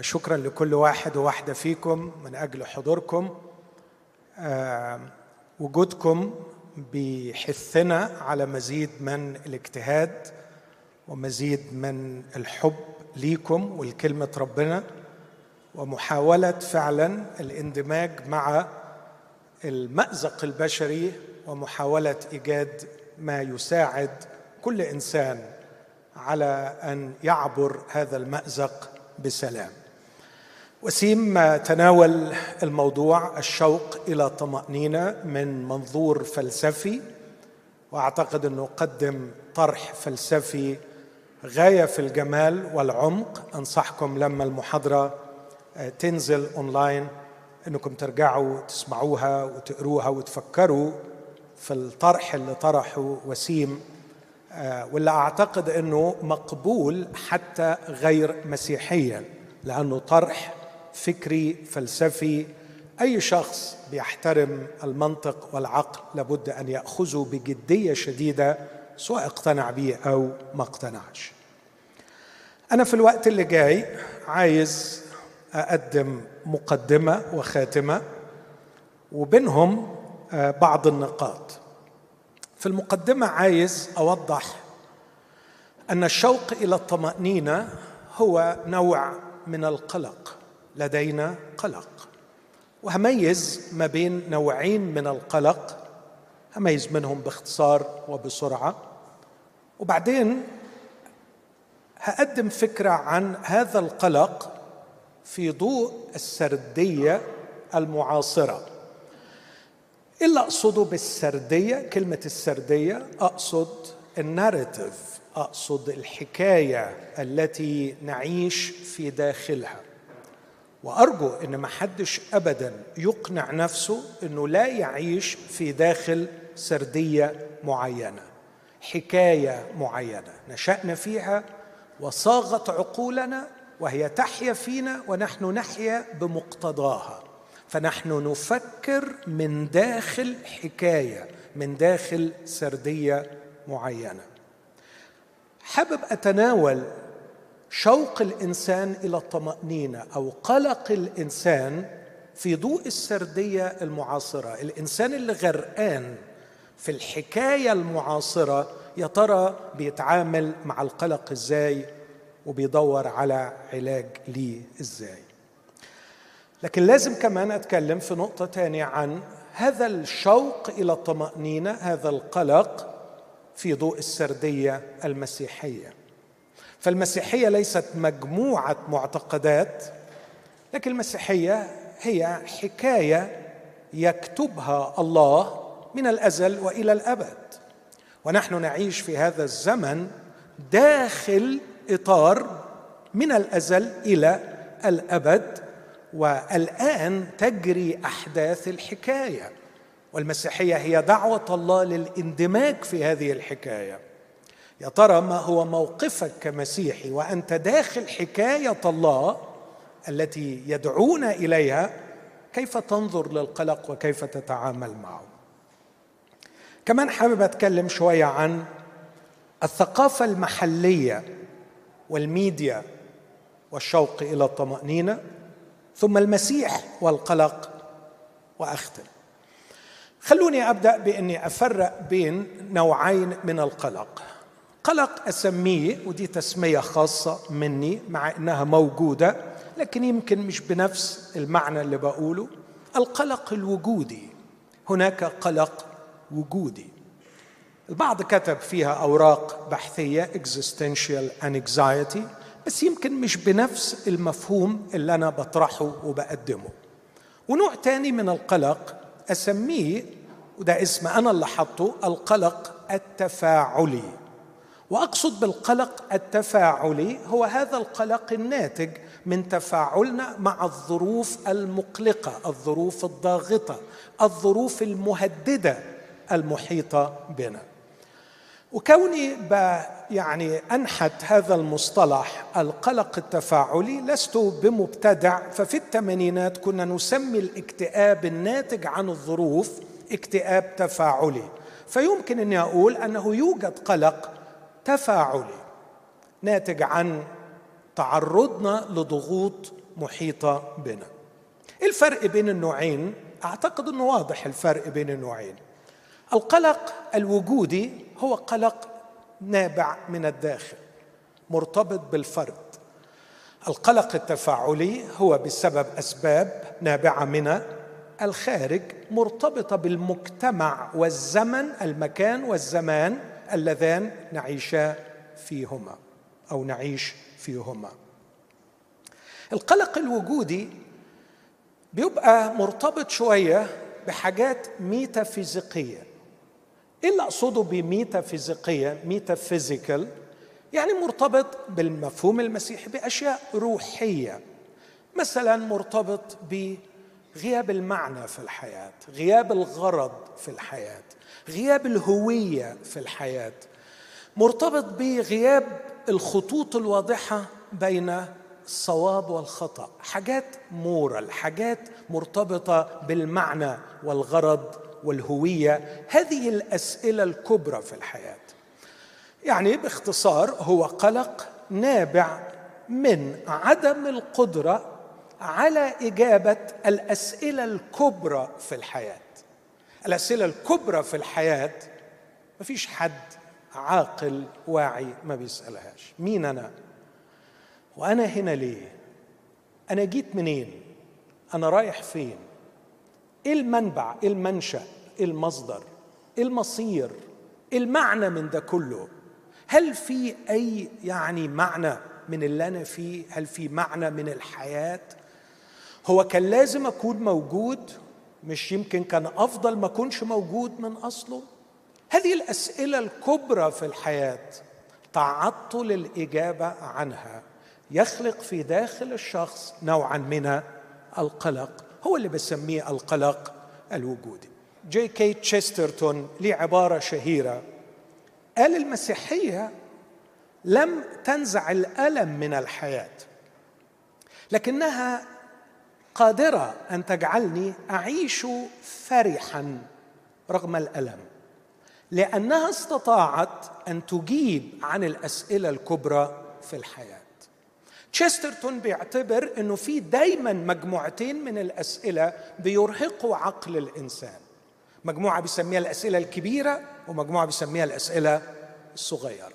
شكرا لكل واحد وواحدة فيكم من أجل حضوركم. وجودكم بيحثنا على مزيد من الاجتهاد ومزيد من الحب ليكم ولكلمه ربنا ومحاولة فعلا الاندماج مع المأزق البشري ومحاولة إيجاد ما يساعد كل إنسان على أن يعبر هذا المأزق بسلام. وسيم تناول الموضوع الشوق إلى طمأنينة من منظور فلسفي وأعتقد أنه قدم طرح فلسفي غاية في الجمال والعمق. أنصحكم لما المحاضرة تنزل أونلاين أنكم ترجعوا تسمعوها وتقروها وتفكروا في الطرح اللي طرحه وسيم واللي أعتقد أنه مقبول حتى غير مسيحيا لأنه طرح فكري فلسفي أي شخص بيحترم المنطق والعقل لابد أن يأخذه بجدية شديدة سواء اقتنع به أو ما اقتنعش. أنا في الوقت اللي جاي عايز أقدم مقدمة وخاتمة وبينهم بعض النقاط. في المقدمة عايز أوضح أن الشوق إلى الطمأنينة هو نوع من القلق. لدينا قلق. وهميز ما بين نوعين من القلق هميز منهم باختصار وبسرعة. وبعدين هقدم فكرة عن هذا القلق في ضوء السردية المعاصرة. إيه اللي أقصده بالسردية؟ كلمة السردية أقصد الناريتيف أقصد الحكاية التي نعيش في داخلها. وأرجو إن ما حدش ابدا يقنع نفسه إنه لا يعيش في داخل سردية معينة حكاية معينة نشأنا فيها وصاغت عقولنا وهي تحيا فينا ونحن نحيا بمقتضاها. فنحن نفكر من داخل حكاية من داخل سردية معينة. حابب أتناول شوق الإنسان إلى الطمأنينة أو قلق الإنسان في ضوء السردية المعاصرة. الإنسان اللي غرقان في الحكاية المعاصرة يا ترى بيتعامل مع القلق إزاي وبيدور على علاج ليه إزاي. لكن لازم كمان أتكلم في نقطة تانية عن هذا الشوق إلى الطمأنينة هذا القلق في ضوء السردية المسيحية. فالمسيحية ليست مجموعة معتقدات لكن المسيحية هي حكاية يكتبها الله من الأزل وإلى الأبد. ونحن نعيش في هذا الزمن داخل إطار من الأزل إلى الأبد والآن تجري أحداث الحكاية. والمسيحية هي دعوة الله للإندماج في هذه الحكاية. يا ترى ما هو موقفك كمسيحي وأنت داخل حكاية الله التي يدعونا إليها؟ كيف تنظر للقلق وكيف تتعامل معه؟ كمان حابب أتكلم شوية عن الثقافة المحلية والميديا والشوق إلى الطمأنينة ثم المسيح والقلق واختم خلوني أبدأ بإني أفرق بين نوعين من القلق. قلق أسميه ودي تسمية خاصة مني مع إنها موجودة لكن يمكن مش بنفس المعنى اللي بقوله. القلق الوجودي. هناك قلق وجودي. البعض كتب فيها أوراق بحثية existential anxiety بس يمكن مش بنفس المفهوم اللي أنا بطرحه وبقدمه. ونوع تاني من القلق أسميه وده اسم أنا اللي حطه القلق التفاعلي. وأقصد بالقلق التفاعلي هو هذا القلق الناتج من تفاعلنا مع الظروف المقلقة الظروف الضاغطة الظروف المهددة المحيطة بنا. وكوني يعني أنحت هذا المصطلح القلق التفاعلي لست بمبتدع ففي الثمانينات كنا نسمي الاكتئاب الناتج عن الظروف اكتئاب تفاعلي. فيمكن أني أقول أنه يوجد قلق تفاعلي ناتج عن تعرضنا لضغوط محيطة بنا. الفرق بين النوعين أعتقد إنه واضح الفرق بين النوعين. القلق الوجودي هو قلق نابع من الداخل مرتبط بالفرد. القلق التفاعلي هو بسبب أسباب نابعة من الخارج مرتبطة بالمجتمع والزمن المكان والزمان اللذان نعيشا فيهما أو نعيش فيهما. القلق الوجودي بيبقى مرتبط شوية بحاجات ميتافيزيقية. إيه اللي أقصده بميتافيزيقية؟ ميتافيزيكال يعني مرتبط بالمفهوم المسيحي بأشياء روحية. مثلا مرتبط بغياب المعنى في الحياة غياب الغرض في الحياة. غياب الهوية في الحياة مرتبط بغياب الخطوط الواضحة بين الصواب والخطأ. حاجات مورال حاجات مرتبطة بالمعنى والغرض والهوية. هذه الأسئلة الكبرى في الحياة. يعني باختصار هو قلق نابع من عدم القدرة على إجابة الأسئلة الكبرى في الحياة. الأسئلة الكبرى في الحياة ما فيش حد عاقل واعي ما بيسألهاش. مين أنا؟ وأنا هنا ليه؟ أنا جيت منين؟ أنا رايح فين؟ إيه المنبع؟ إيه المنشأ؟ إيه المصدر؟ إيه المصير؟ إيه المعنى من ده كله؟ هل في أي يعني معنى من اللي أنا فيه؟ هل في معنى من الحياة؟ هو كان لازم أكون موجود مش يمكن كان أفضل ما اكونش موجود من أصله؟ هذه الأسئلة الكبرى في الحياة تعطل الإجابة عنها. يخلق في داخل الشخص نوعا من القلق هو اللي بسميه القلق الوجودي. جي كي تشسترتون ليه عبارة شهيرة. قال المسيحية لم تنزع الألم من الحياة لكنها قادرة أن تجعلني أعيش فرحا رغم الألم لأنها استطاعت أن تجيب عن الأسئلة الكبرى في الحياة. تشسترتون بيعتبر إنه في دايما مجموعتين من الأسئلة بيرهقوا عقل الإنسان. مجموعة بيسميها الأسئلة الكبيرة ومجموعة بيسميها الأسئلة الصغيرة.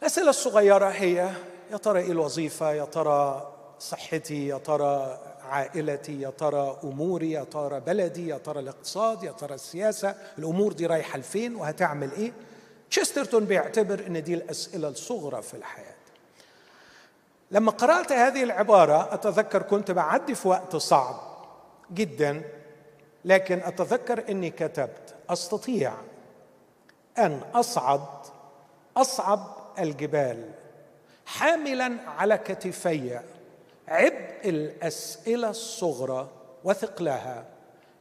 الأسئلة الصغيرة هي يا ترى إيه الوظيفة؟ يا ترى صحتي؟ يا ترى عائلتي يا ترى أموري يا ترى بلدي يا ترى الاقتصاد يا ترى السياسة الأمور دي رايحة لفين وهتعمل إيه؟ تشسترتون بيعتبر إن دي الأسئلة الصغرى في الحياة. لما قرأت هذه العبارة أتذكر كنت بعدي في وقت صعب جدا لكن أتذكر إني كتبت أستطيع أن أصعد أصعب الجبال حاملا على كتفي عبء الأسئلة الصغرى وثقلها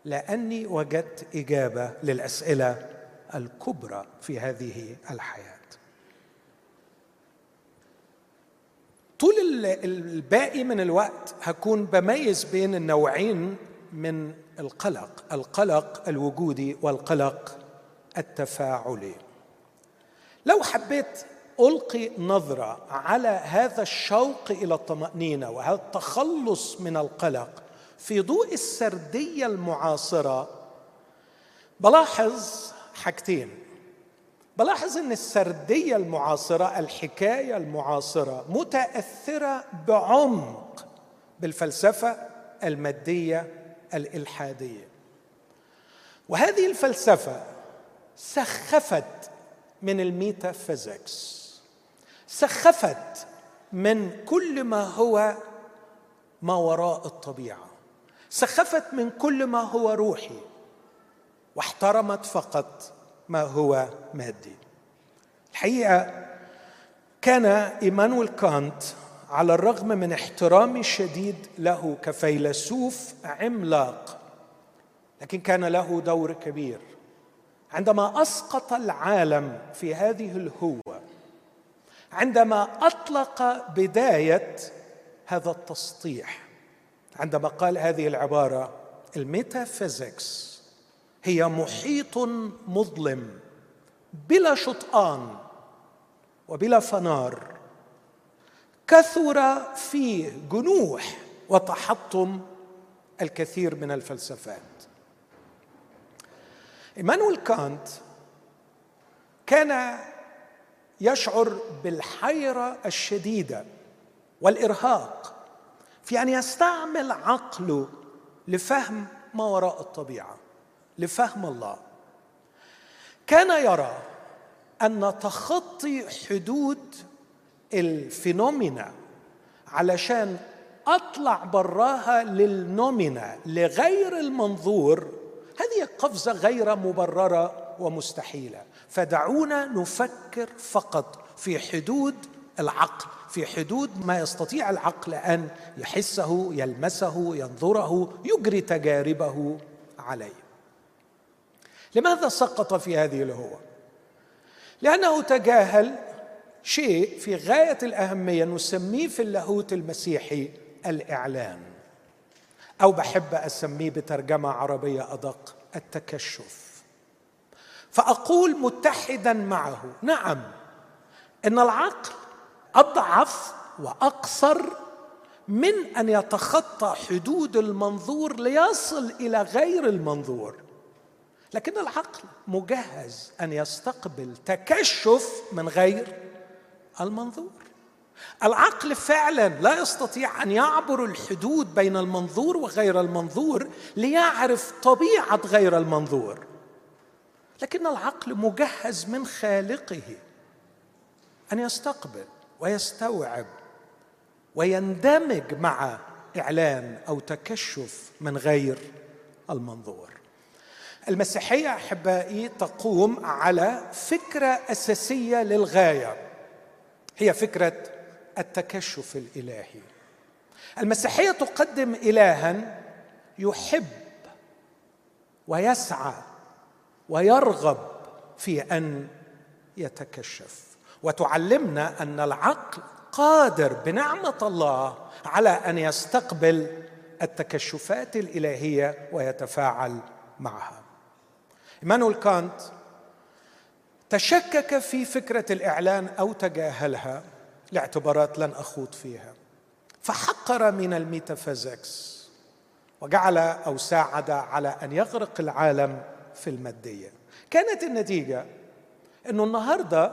لأني وجدت إجابة للأسئلة الكبرى في هذه الحياة. طول الباقي من الوقت هكون بميز بين النوعين من القلق القلق الوجودي والقلق التفاعلي. لو حبيت ألقي نظرة على هذا الشوق إلى الطمأنينة وهذا التخلص من القلق في ضوء السردية المعاصرة. بلاحظ حاجتين. بلاحظ إن السردية المعاصرة الحكاية المعاصرة متأثرة بعمق بالفلسفة المادية الإلحادية. وهذه الفلسفة سخفت من الميتافيزيكس. سخفت من كل ما هو ما وراء الطبيعة. سخفت من كل ما هو روحي واحترمت فقط ما هو مادي. الحقيقة كان إيمانويل كانت على الرغم من احترامي الشديد له كفيلسوف عملاق لكن كان له دور كبير. عندما أسقط العالم في هذه الهوة عندما أطلق بداية هذا التسطيح عندما قال هذه العبارة الميتافيزيكس هي محيط مظلم بلا شطآن وبلا فنار كثر فيه جنوح وتحطم الكثير من الفلسفات. إيمانويل كانت كان يشعر بالحيرة الشديدة والإرهاق. في أن يستعمل عقله لفهم ما وراء الطبيعة لفهم الله. كان يرى أن تخطي حدود الفينومينا علشان أطلع براها للنومينا لغير المنظور. هذه قفزة غير مبررة ومستحيلة. فدعونا نفكر فقط في حدود العقل في حدود ما يستطيع العقل أن يحسه يلمسه ينظره يجري تجاربه عليه. لماذا سقط في هذه الهوه لأنه تجاهل شيء في غاية الأهمية نسميه في اللاهوت المسيحي الإعلان. أو بحب أسميه بترجمة عربية أدق التكشف. فأقول متحدا معه نعم إن العقل أضعف وأقصر من أن يتخطى حدود المنظور ليصل إلى غير المنظور. لكن العقل مجهز أن يستقبل تكشف من غير المنظور. العقل فعلا لا يستطيع أن يعبر الحدود بين المنظور وغير المنظور ليعرف طبيعة غير المنظور. لكن العقل مجهز من خالقه أن يستقبل ويستوعب ويندمج مع إعلان أو تكشف من غير المنظور. المسيحية أحبائي تقوم على فكرة أساسية للغاية هي فكرة التكشف الإلهي. المسيحية تقدم الها يحب ويسعى ويرغب في أن يتكشف. وتعلمنا أن العقل قادر بنعمة الله على أن يستقبل التكشفات الإلهية ويتفاعل معها. إيمانويل كانت تشكك في فكرة الإعلان أو تجاهلها لاعتبارات لن أخوض فيها. فحقر من الميتافيزيكس وجعل أو ساعد على أن يغرق العالم في المادية. كانت النتيجة إنه النهارده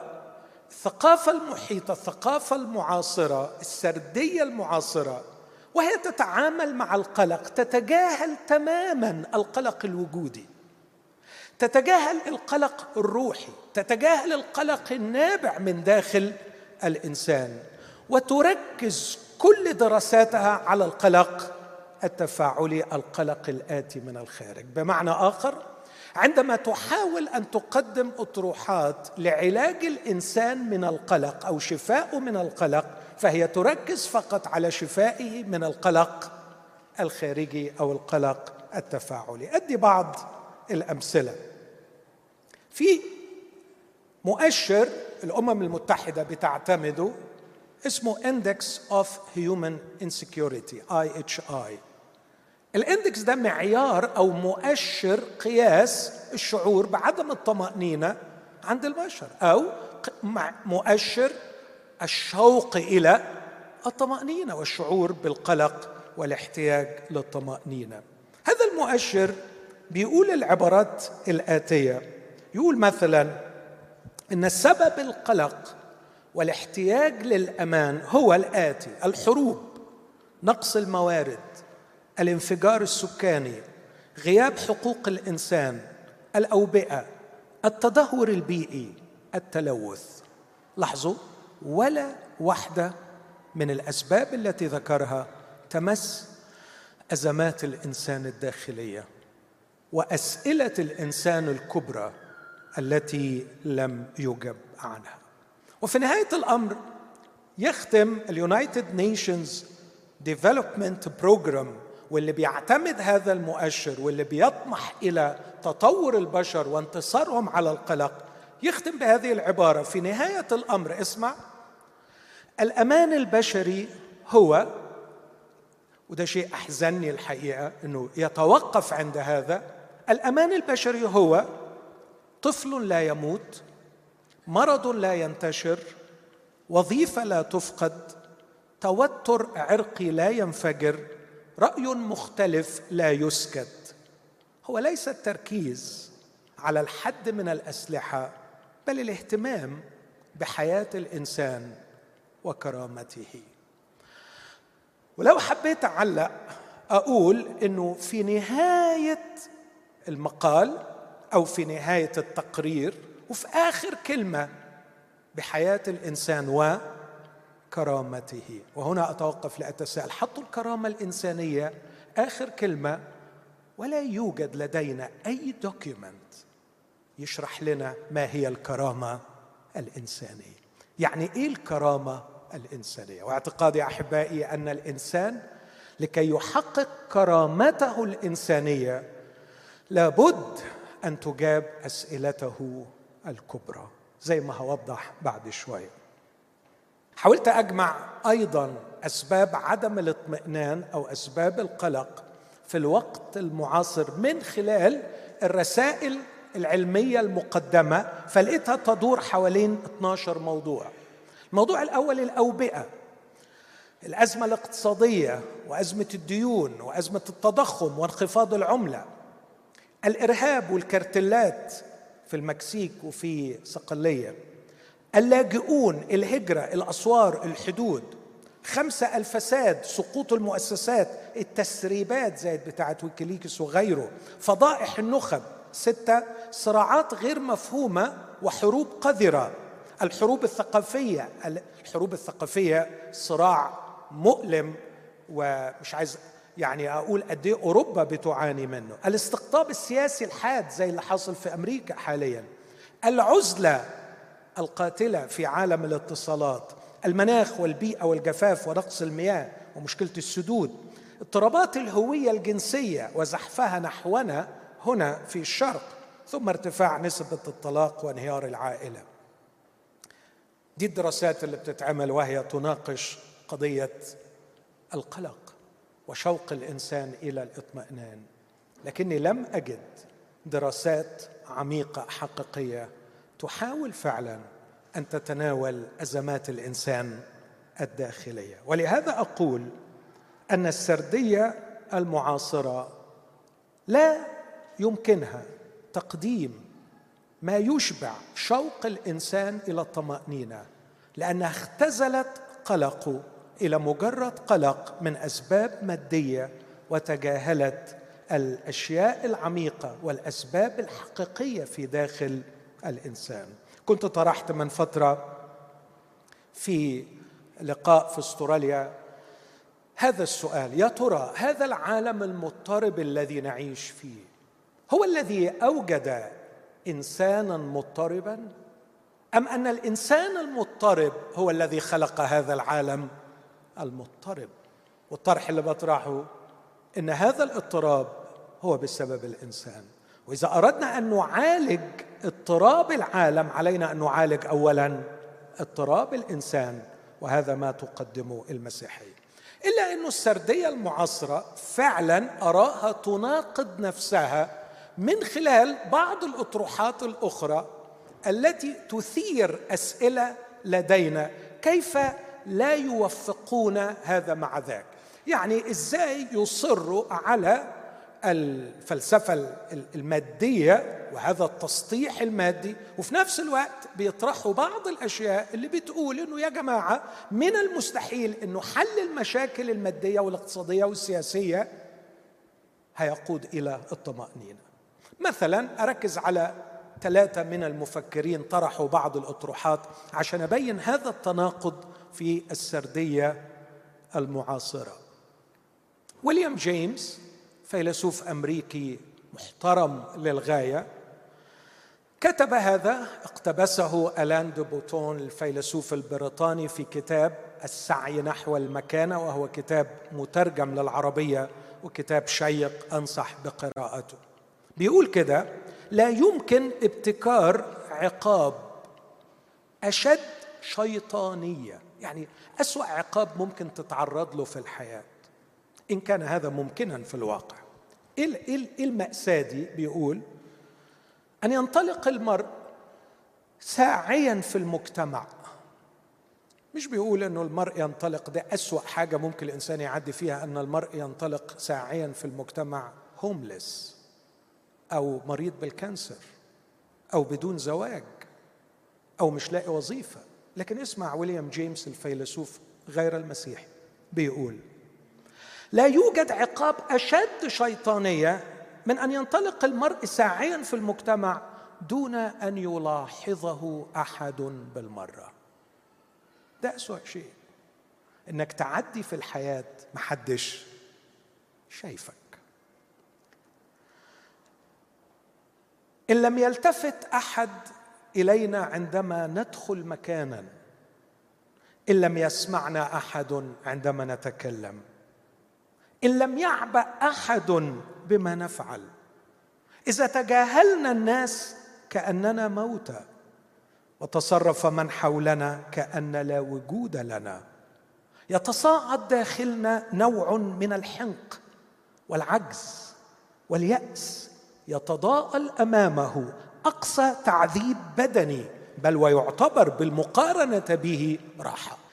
الثقافة المحيطة الثقافة المعاصرة السردية المعاصرة وهي تتعامل مع القلق تتجاهل تماما القلق الوجودي. تتجاهل القلق الروحي تتجاهل القلق النابع من داخل الإنسان وتركز كل دراساتها على القلق التفاعلي القلق الآتي من الخارج. بمعنى آخر عندما تحاول أن تقدم أطروحات لعلاج الإنسان من القلق أو شفائه من القلق فهي تركز فقط على شفائه من القلق الخارجي أو القلق التفاعلي. أدي بعض الأمثلة. في مؤشر الأمم المتحدة بتعتمده اسمه Index of Human Insecurity IHI الإندكس ده معيار أو مؤشر قياس الشعور بعدم الطمأنينة عند البشر أو مؤشر الشوق إلى الطمأنينة والشعور بالقلق والاحتياج للطمأنينة. هذا المؤشر بيقول العبارات الآتية يقول مثلا إن السبب القلق والاحتياج للأمان هو الآتي الحروب نقص الموارد الانفجار السكاني غياب حقوق الإنسان الأوبئة التدهور البيئي التلوث. لاحظوا ولا واحدة من الأسباب التي ذكرها تمس أزمات الإنسان الداخلية وأسئلة الإنسان الكبرى التي لم يجب عنها. وفي نهاية الأمر يختم ال United Nations Development Programme واللي بيعتمد هذا المؤشر واللي بيطمح إلى تطور البشر وانتصارهم على القلق يختم بهذه العبارة. في نهاية الأمر اسمع. الأمان البشري هو وده شيء احزنني الحقيقة إنه يتوقف عند هذا. الأمان البشري هو طفل لا يموت مرض لا ينتشر وظيفة لا تفقد توتر عرقي لا ينفجر رأي مختلف لا يسكت. هو ليس التركيز على الحد من الأسلحة بل الاهتمام بحياة الإنسان وكرامته. ولو حبيت أعلق أقول إنه في نهاية المقال أو في نهاية التقرير وفي آخر كلمة بحياة الإنسان وكرامته وهنا أتوقف لأتساءل. حطوا الكرامة الإنسانية آخر كلمة ولا يوجد لدينا أي دوكيومنت يشرح لنا ما هي الكرامة الإنسانية. يعني إيه الكرامة الإنسانية؟ واعتقادي أحبائي أن الإنسان لكي يحقق كرامته الإنسانية لابد أن تجاب أسئلته الكبرى زي ما هوضح بعد شوية. حاولت أجمع أيضا أسباب عدم الاطمئنان أو أسباب القلق في الوقت المعاصر من خلال الرسائل العلمية المقدمة فلقيتها تدور حوالين 12 موضوع. الموضوع الأول الأوبئة. الأزمة الاقتصادية وأزمة الديون وأزمة التضخم وانخفاض العملة. الإرهاب والكرتلات في المكسيك وفي صقلية. اللاجئون الهجرة الأسوار الحدود. خمسة الفساد سقوط المؤسسات التسريبات زي بتاعة ويكيليكس وغيره. فضائح النخب. ستة صراعات غير مفهومة وحروب قذرة. الحروب الثقافية. الحروب الثقافية صراع مؤلم ومش عايز يعني أقول قد إيه أوروبا بتعاني منه. الاستقطاب السياسي الحاد زي اللي حاصل في أمريكا حاليا. العزلة. القاتلة في عالم الاتصالات. المناخ والبيئة والجفاف ونقص المياه ومشكلة السدود. اضطرابات الهوية الجنسية وزحفها نحونا هنا في الشرق ثم ارتفاع نسبة الطلاق وانهيار العائلة. دي الدراسات اللي بتتعمل وهي تناقش قضية القلق وشوق الإنسان إلى الاطمئنان. لكني لم أجد دراسات عميقة حقيقية تحاول فعلا أن تتناول أزمات الإنسان الداخلية. ولهذا أقول أن السردية المعاصرة لا يمكنها تقديم ما يشبع شوق الإنسان إلى الطمأنينة لأنها اختزلت قلقه إلى مجرد قلق من أسباب مادية وتجاهلت الأشياء العميقة والأسباب الحقيقية في داخل الإنسان. كنت طرحت من فترة في لقاء في أستراليا هذا السؤال يا ترى هذا العالم المضطرب الذي نعيش فيه هو الذي أوجد إنسانا مضطربا؟ أم أن الإنسان المضطرب هو الذي خلق هذا العالم المضطرب؟ والطرح اللي بطرحه إن هذا الاضطراب هو بسبب الإنسان. وإذا أردنا أن نعالج اضطراب العالم علينا أن نعالج اولا اضطراب الإنسان وهذا ما تقدمه المسيحية. إلا أن السردية المعاصرة فعلا أراها تناقض نفسها من خلال بعض الأطروحات الأخرى التي تثير أسئلة لدينا كيف لا يوفقون هذا مع ذاك. يعني إزاي يصروا على الفلسفة المادية وهذا التسطيح المادي وفي نفس الوقت بيطرحوا بعض الأشياء اللي بتقول إنه يا جماعة من المستحيل إنه حل المشاكل المادية والاقتصادية والسياسية هيقود إلى الطمأنينة. مثلا أركز على ثلاثة من المفكرين طرحوا بعض الأطروحات عشان أبين هذا التناقض في السردية المعاصرة. ويليام جيمس فيلسوف أمريكي محترم للغاية كتب هذا اقتبسه ألان دو بوتون الفيلسوف البريطاني في كتاب السعي نحو المكانة وهو كتاب مترجم للعربية وكتاب شيق أنصح بقراءته. بيقول كده لا يمكن ابتكار عقاب أشد شيطانية. يعني أسوأ عقاب ممكن تتعرض له في الحياة. إن كان هذا ممكنا في الواقع. إيه, إيه, إيه المأساة دي؟ بيقول أن ينطلق المرء ساعيا في المجتمع. مش بيقول إنه المرء ينطلق ده أسوأ حاجة ممكن الإنسان يعدي فيها أن المرء ينطلق ساعيا في المجتمع هومليس أو مريض بالكانسر أو بدون زواج أو مش لاقي وظيفة. لكن اسمع ويليام جيمس الفيلسوف غير المسيحي بيقول لا يوجد عقاب أشد شيطانية من أن ينطلق المرء ساعيا في المجتمع دون أن يلاحظه أحد بالمرة. ده أسوأ شيء. إنك تعدي في الحياة محدش شايفك. إن لم يلتفت أحد إلينا عندما ندخل مكانا إن لم يسمعنا أحد عندما نتكلم إن لم يعبا أحد بما نفعل. إذا تجاهلنا الناس كأننا موتى وتصرف من حولنا كأن لا وجود لنا. يتصاعد داخلنا نوع من الحنق والعجز واليأس يتضاءل أمامه أقصى تعذيب بدني بل ويعتبر بالمقارنة به راحة.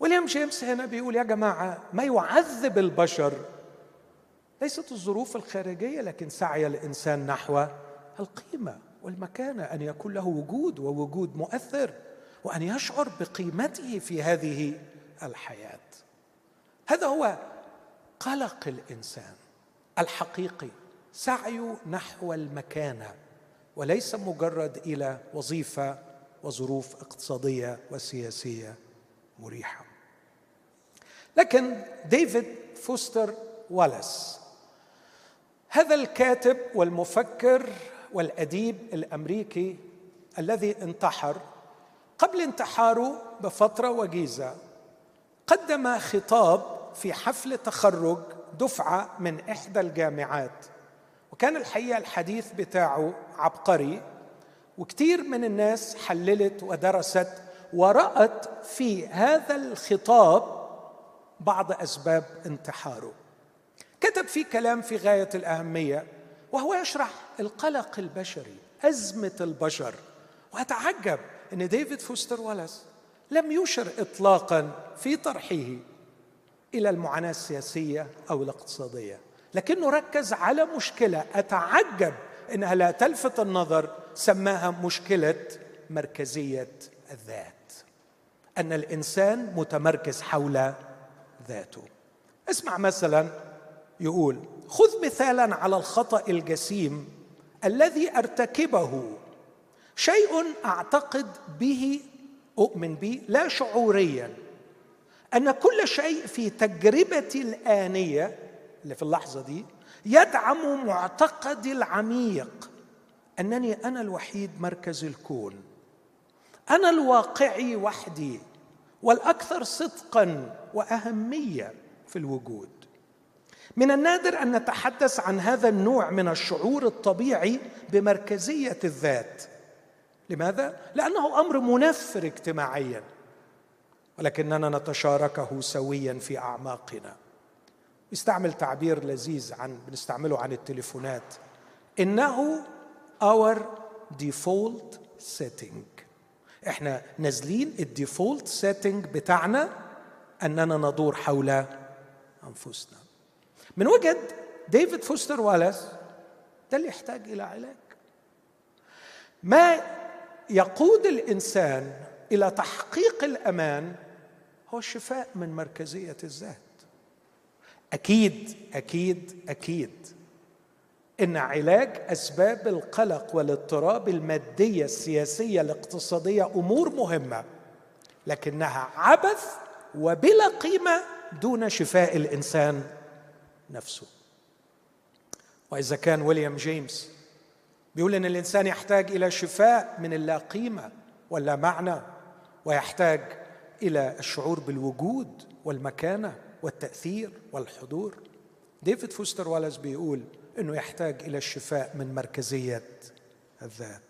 ويليام جيمس هنا بيقول يا جماعة ما يعذب البشر. ليست الظروف الخارجية لكن سعي الإنسان نحو القيمة والمكانة أن يكون له وجود ووجود مؤثر وأن يشعر بقيمته في هذه الحياة. هذا هو قلق الإنسان الحقيقي سعي نحو المكانة وليس مجرد إلى وظيفة وظروف اقتصادية وسياسية مريحة. لكن ديفيد فوستر والاس هذا الكاتب والمفكر والأديب الأمريكي الذي انتحر قبل انتحاره بفترة وجيزة قدم خطاب في حفل تخرج دفعة من إحدى الجامعات وكان الحقيقة الحديث بتاعه عبقري وكثير من الناس حللت ودرست ورأت في هذا الخطاب بعض أسباب انتحاره. كتب فيه كلام في غاية الأهمية وهو يشرح القلق البشري أزمة البشر. وأتعجب أن ديفيد فوستر والاس لم يشر إطلاقا في طرحه إلى المعاناة السياسية أو الاقتصادية. لكنه ركز على مشكلة أتعجب إنها لا تلفت النظر سماها مشكلة مركزية الذات. أن الإنسان متمركز حول ذاته. اسمع مثلا يقول خذ مثالا على الخطأ الجسيم الذي أرتكبه. شيء أعتقد به أؤمن به لا شعوريا. أن كل شيء في تجربتي الآنية اللي في اللحظة دي يدعم معتقدي العميق. أنني أنا الوحيد مركز الكون. أنا الواقعي وحدي. والأكثر صدقا وأهمية في الوجود. من النادر أن نتحدث عن هذا النوع من الشعور الطبيعي بمركزية الذات. لماذا؟ لأنه أمر منفر اجتماعيا. ولكننا نتشاركه سويا في أعماقنا. يستعمل تعبير لذيذ عن بنستعمله عن التليفونات. إنه our default setting. إحنا نازلين ال default setting بتاعنا اننا ندور حول انفسنا. من وجهه ديفيد فوستر والاس ده اللي يحتاج إلى علاج. ما يقود الإنسان إلى تحقيق الأمان هو الشفاء من مركزية الذات. أكيد أكيد أكيد. إن علاج أسباب القلق والاضطراب المادية السياسية الاقتصادية أمور مهمة لكنها عبث وبلا قيمة دون شفاء الإنسان نفسه. وإذا كان ويليام جيمس بيقول إن الإنسان يحتاج إلى شفاء من اللا قيمة واللا معنى ويحتاج إلى الشعور بالوجود والمكانة والتأثير والحضور. ديفيد فوستر والاس بيقول إنه يحتاج إلى الشفاء من مركزية الذات.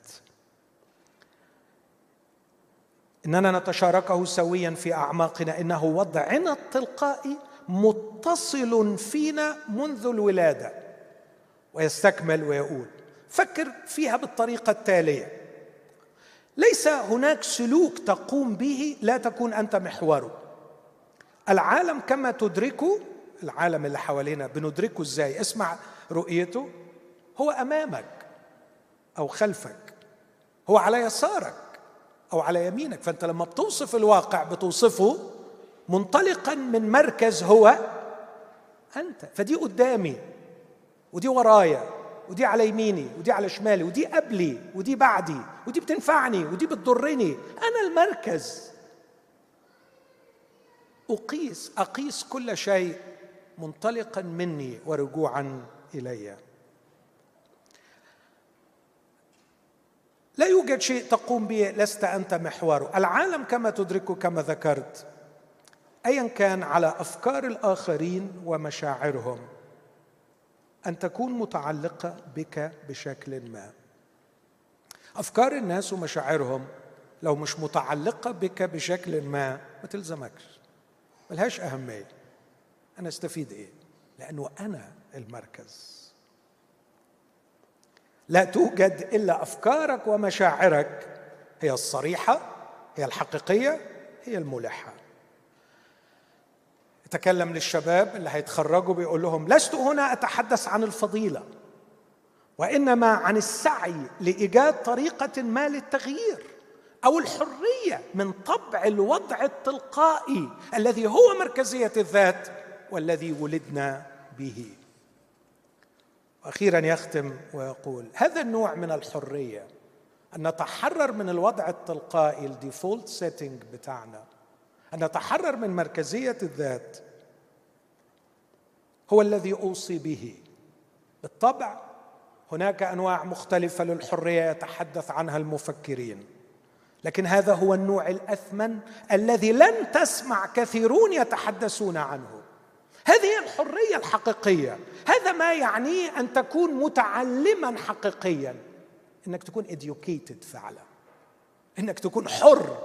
إننا نتشاركه سويا في أعماقنا. إنه وضعنا التلقائي متصل فينا منذ الولادة. ويستكمل ويقول فكر فيها بالطريقة التالية. ليس هناك سلوك تقوم به لا تكون أنت محوره العالم كما تدركه العالم اللي حوالينا بندركه إزاي؟ اسمع رؤيته هو أمامك أو خلفك هو على يسارك أو على يمينك. فأنت لما بتوصف الواقع بتوصفه منطلقا من مركز هو أنت. فدي قدامي ودي ورايا ودي على يميني ودي على شمالي ودي قبلي ودي بعدي ودي بتنفعني ودي بتضرني. أنا المركز. أقيس أقيس كل شيء منطلقا مني ورجوعا إلي. لا يوجد شيء تقوم به لست أنت محوره العالم كما تدركه كما ذكرت. ايا كان على أفكار الآخرين ومشاعرهم. أن تكون متعلقة بك بشكل ما. أفكار الناس ومشاعرهم لو مش متعلقة بك بشكل ما ما تلزمكش. ملهاش أهمية. أنا أستفيد إيه؟ لأنه أنا المركز. لا توجد إلا أفكارك ومشاعرك. هي الصريحة هي الحقيقية هي الملحة. يتكلم للشباب اللي هيتخرجوا بيقول لهم لست هنا أتحدث عن الفضيلة وإنما عن السعي لإيجاد طريقة ما للتغيير أو الحرية من طبع الوضع التلقائي الذي هو مركزية الذات والذي ولدنا به. وأخيرا يختم ويقول هذا النوع من الحرية أن نتحرر من الوضع التلقائي ال default setting بتاعنا أن نتحرر من مركزية الذات هو الذي أوصي به. بالطبع هناك أنواع مختلفة للحرية يتحدث عنها المفكرين لكن هذا هو النوع الأثمن الذي لن تسمع كثيرون يتحدثون عنه. هذه الحرية الحقيقية. هذا ما يعنيه أن تكون متعلما حقيقيا. إنك تكون educated فعلا. إنك تكون حر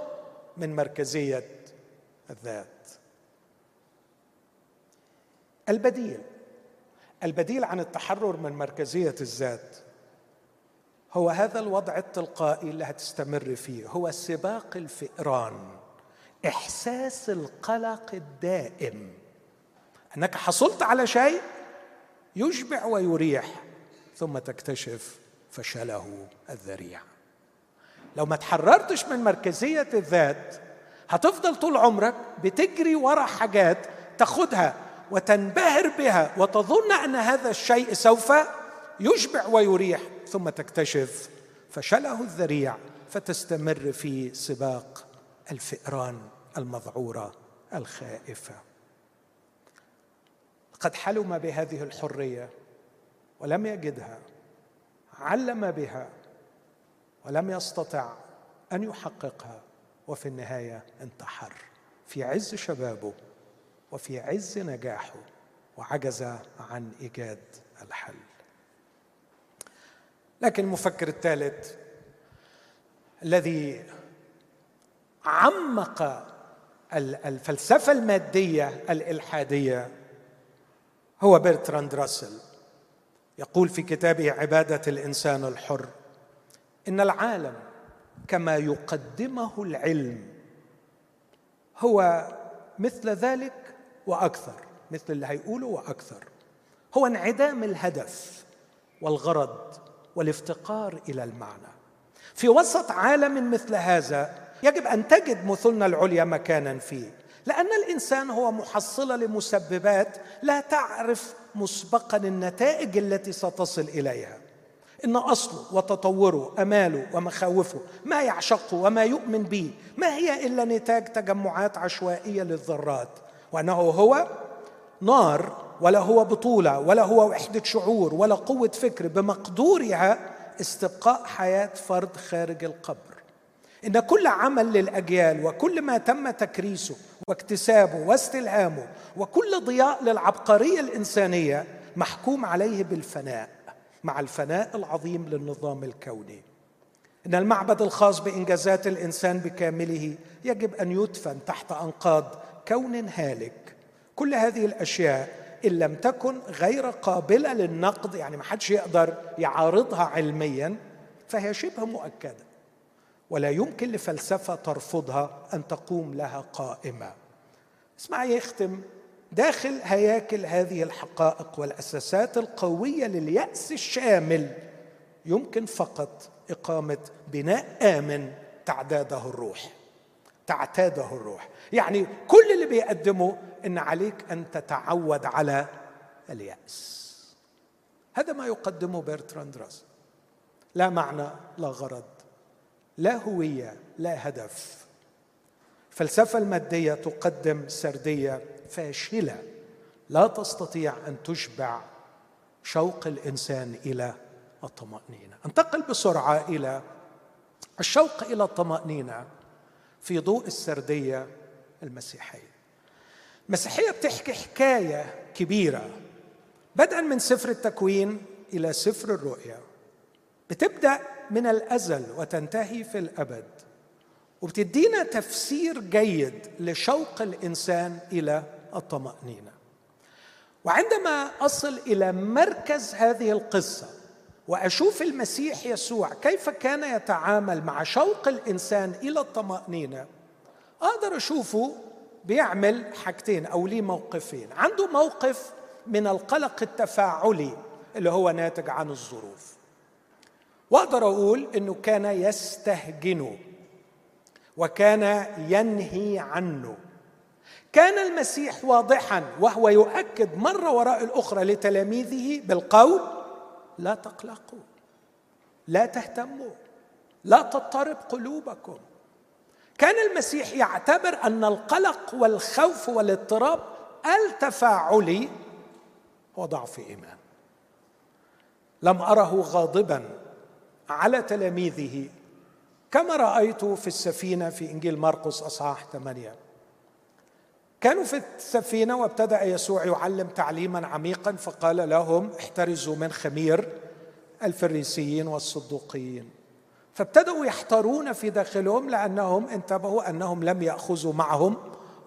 من مركزية الذات. البديل. البديل عن التحرر من مركزية الذات هو هذا الوضع التلقائي اللي هتستمر فيه. هو سباق الفئران. إحساس القلق الدائم. أنك حصلت على شيء يشبع ويريح ثم تكتشف فشله الذريع. لو ما تحررتش من مركزية الذات هتفضل طول عمرك بتجري ورا حاجات تاخدها وتنبهر بها وتظن أن هذا الشيء سوف يشبع ويريح ثم تكتشف فشله الذريع فتستمر في سباق الفئران المذعورة الخائفة. قد حلم بهذه الحرية ولم يجدها علم بها ولم يستطع أن يحققها وفي النهاية انتحر. في عز شبابه وفي عز نجاحه وعجز عن إيجاد الحل. لكن المفكر الثالث الذي عمق الفلسفة المادية الإلحادية هو برتراند راسل يقول في كتابه عبادة الإنسان الحر إن العالم كما يقدمه العلم هو مثل ذلك وأكثر مثل اللي هيقوله وأكثر. هو انعدام الهدف والغرض والافتقار إلى المعنى. في وسط عالم مثل هذا يجب أن تجد مثلنا العليا مكانا فيه. لأن الإنسان هو محصله لمسببات لا تعرف مسبقا النتائج التي ستصل إليها. إن أصله وتطوره أماله ومخاوفه ما يعشقه وما يؤمن به ما هي إلا نتاج تجمعات عشوائية للذرات. وأنه هو نار ولا هو بطولة ولا هو وحدة شعور ولا قوة فكر بمقدورها استبقاء حياة فرد خارج القبر. إن كل عمل للأجيال وكل ما تم تكريسه واكتسابه واستلهامه وكل ضياء للعبقرية الإنسانية محكوم عليه بالفناء مع الفناء العظيم للنظام الكوني. إن المعبد الخاص بإنجازات الإنسان بكامله يجب أن يدفن تحت أنقاض كون هالك. كل هذه الأشياء إن لم تكن غير قابلة للنقد يعني ما حدش يقدر يعارضها علميا فهي شبه مؤكدة. ولا يمكن لفلسفة ترفضها أن تقوم لها قائمة. اسمع يختم داخل هياكل هذه الحقائق والأساسات القوية لليأس الشامل يمكن فقط إقامة بناء آمن تعداده الروح. تعتاده الروح. يعني كل اللي بيقدمه إن عليك أن تتعود على اليأس. هذا ما يقدمه بيرتراند راس لا معنى لا غرض. لا هوية لا هدف. الفلسفه المادية تقدم سردية فاشلة. لا تستطيع أن تشبع شوق الإنسان إلى الطمأنينة. انتقل بسرعة إلى الشوق إلى الطمأنينة في ضوء السردية المسيحية. المسيحيه بتحكي حكاية كبيرة. بدءا من سفر التكوين إلى سفر الرؤيا بتبدأ من الأزل وتنتهي في الأبد. وبتدينا تفسير جيد لشوق الإنسان إلى الطمأنينة. وعندما أصل إلى مركز هذه القصة وأشوف المسيح يسوع كيف كان يتعامل مع شوق الإنسان إلى الطمأنينة أقدر أشوفه بيعمل حاجتين أو ليه موقفين. عنده موقف من القلق التفاعلي اللي هو ناتج عن الظروف. واقدر أقول انه كان يستهجنه وكان ينهي عنه. كان المسيح واضحا وهو يؤكد مرة وراء الأخرى لتلاميذه بالقول لا تقلقوا لا تهتموا لا تضطرب قلوبكم. كان المسيح يعتبر أن القلق والخوف والاضطراب التفاعلي هو ضعف إيمان. لم أره غاضبا على تلاميذه. كما رايته في السفينة في إنجيل مرقس أصحاح ثمانية. كانوا في السفينة وابتدأ يسوع يعلم تعليما عميقا فقال لهم احترزوا من خمير الفريسيين والصدوقيين. فابتدأوا يحترون في داخلهم لأنهم انتبهوا أنهم لم يأخذوا معهم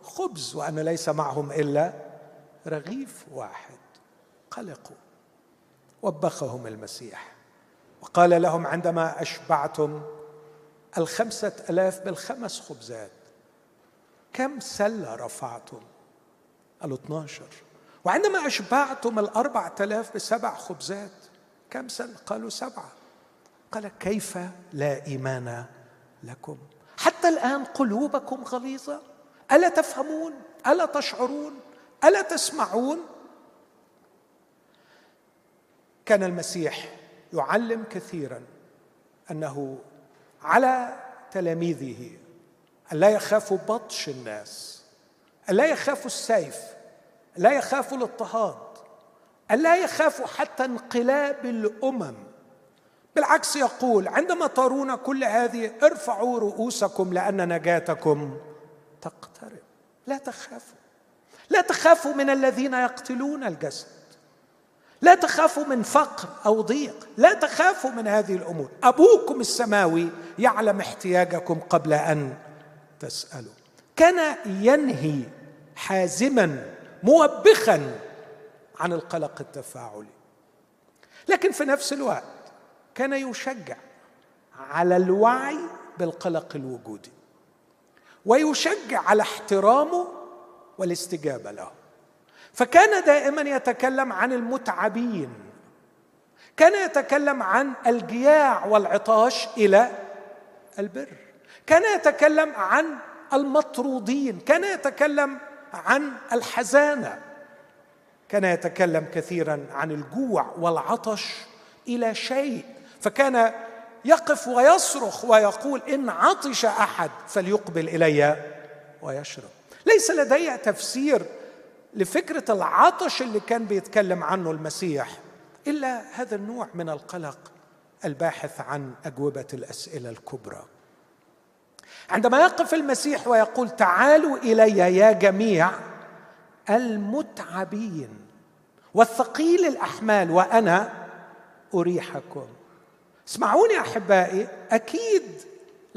خبز وأن ليس معهم إلا رغيف واحد. قلقوا. وبخهم المسيح. وقال لهم عندما أشبعتم الخمسة ألاف بالخمس خبزات كم سلة رفعتم؟ قالوا 12 وعندما أشبعتم الأربعة ألاف بسبع خبزات كم سلة قالوا سبعة. قال كيف لا إيمان لكم؟ حتى الآن قلوبكم غليظة؟ ألا تفهمون؟ ألا تشعرون؟ ألا تسمعون؟ كان المسيح يعلم كثيرا أنه على تلاميذه أن لا يخافوا بطش الناس أن لا يخافوا السيف لا يخافوا الاضطهاد أن لا يخافوا حتى انقلاب الأمم. بالعكس يقول عندما ترون كل هذه ارفعوا رؤوسكم لأن نجاتكم تقترب. لا تخافوا. لا تخافوا من الذين يقتلون الجسد. لا تخافوا من فقر أو ضيق لا تخافوا من هذه الأمور. أبوكم السماوي يعلم احتياجكم قبل أن تسألوا. كان ينهي حازما موبخا عن القلق التفاعلي. لكن في نفس الوقت كان يشجع على الوعي بالقلق الوجودي ويشجع على احترامه والاستجابة له. فكان دائما يتكلم عن المتعبين. كان يتكلم عن الجياع والعطاش إلى البر. كان يتكلم عن المطرودين. كان يتكلم عن الحزانة. كان يتكلم كثيرا عن الجوع والعطش إلى شيء. فكان يقف ويصرخ ويقول إن عطش أحد فليقبل إلي ويشرب. ليس لدي تفسير لفكرة العطش اللي كان بيتكلم عنه المسيح إلا هذا النوع من القلق الباحث عن أجوبة الأسئلة الكبرى. عندما يقف المسيح ويقول تعالوا إلي يا جميع المتعبين والثقيل الأحمال وأنا أريحكم. اسمعوني أحبائي أكيد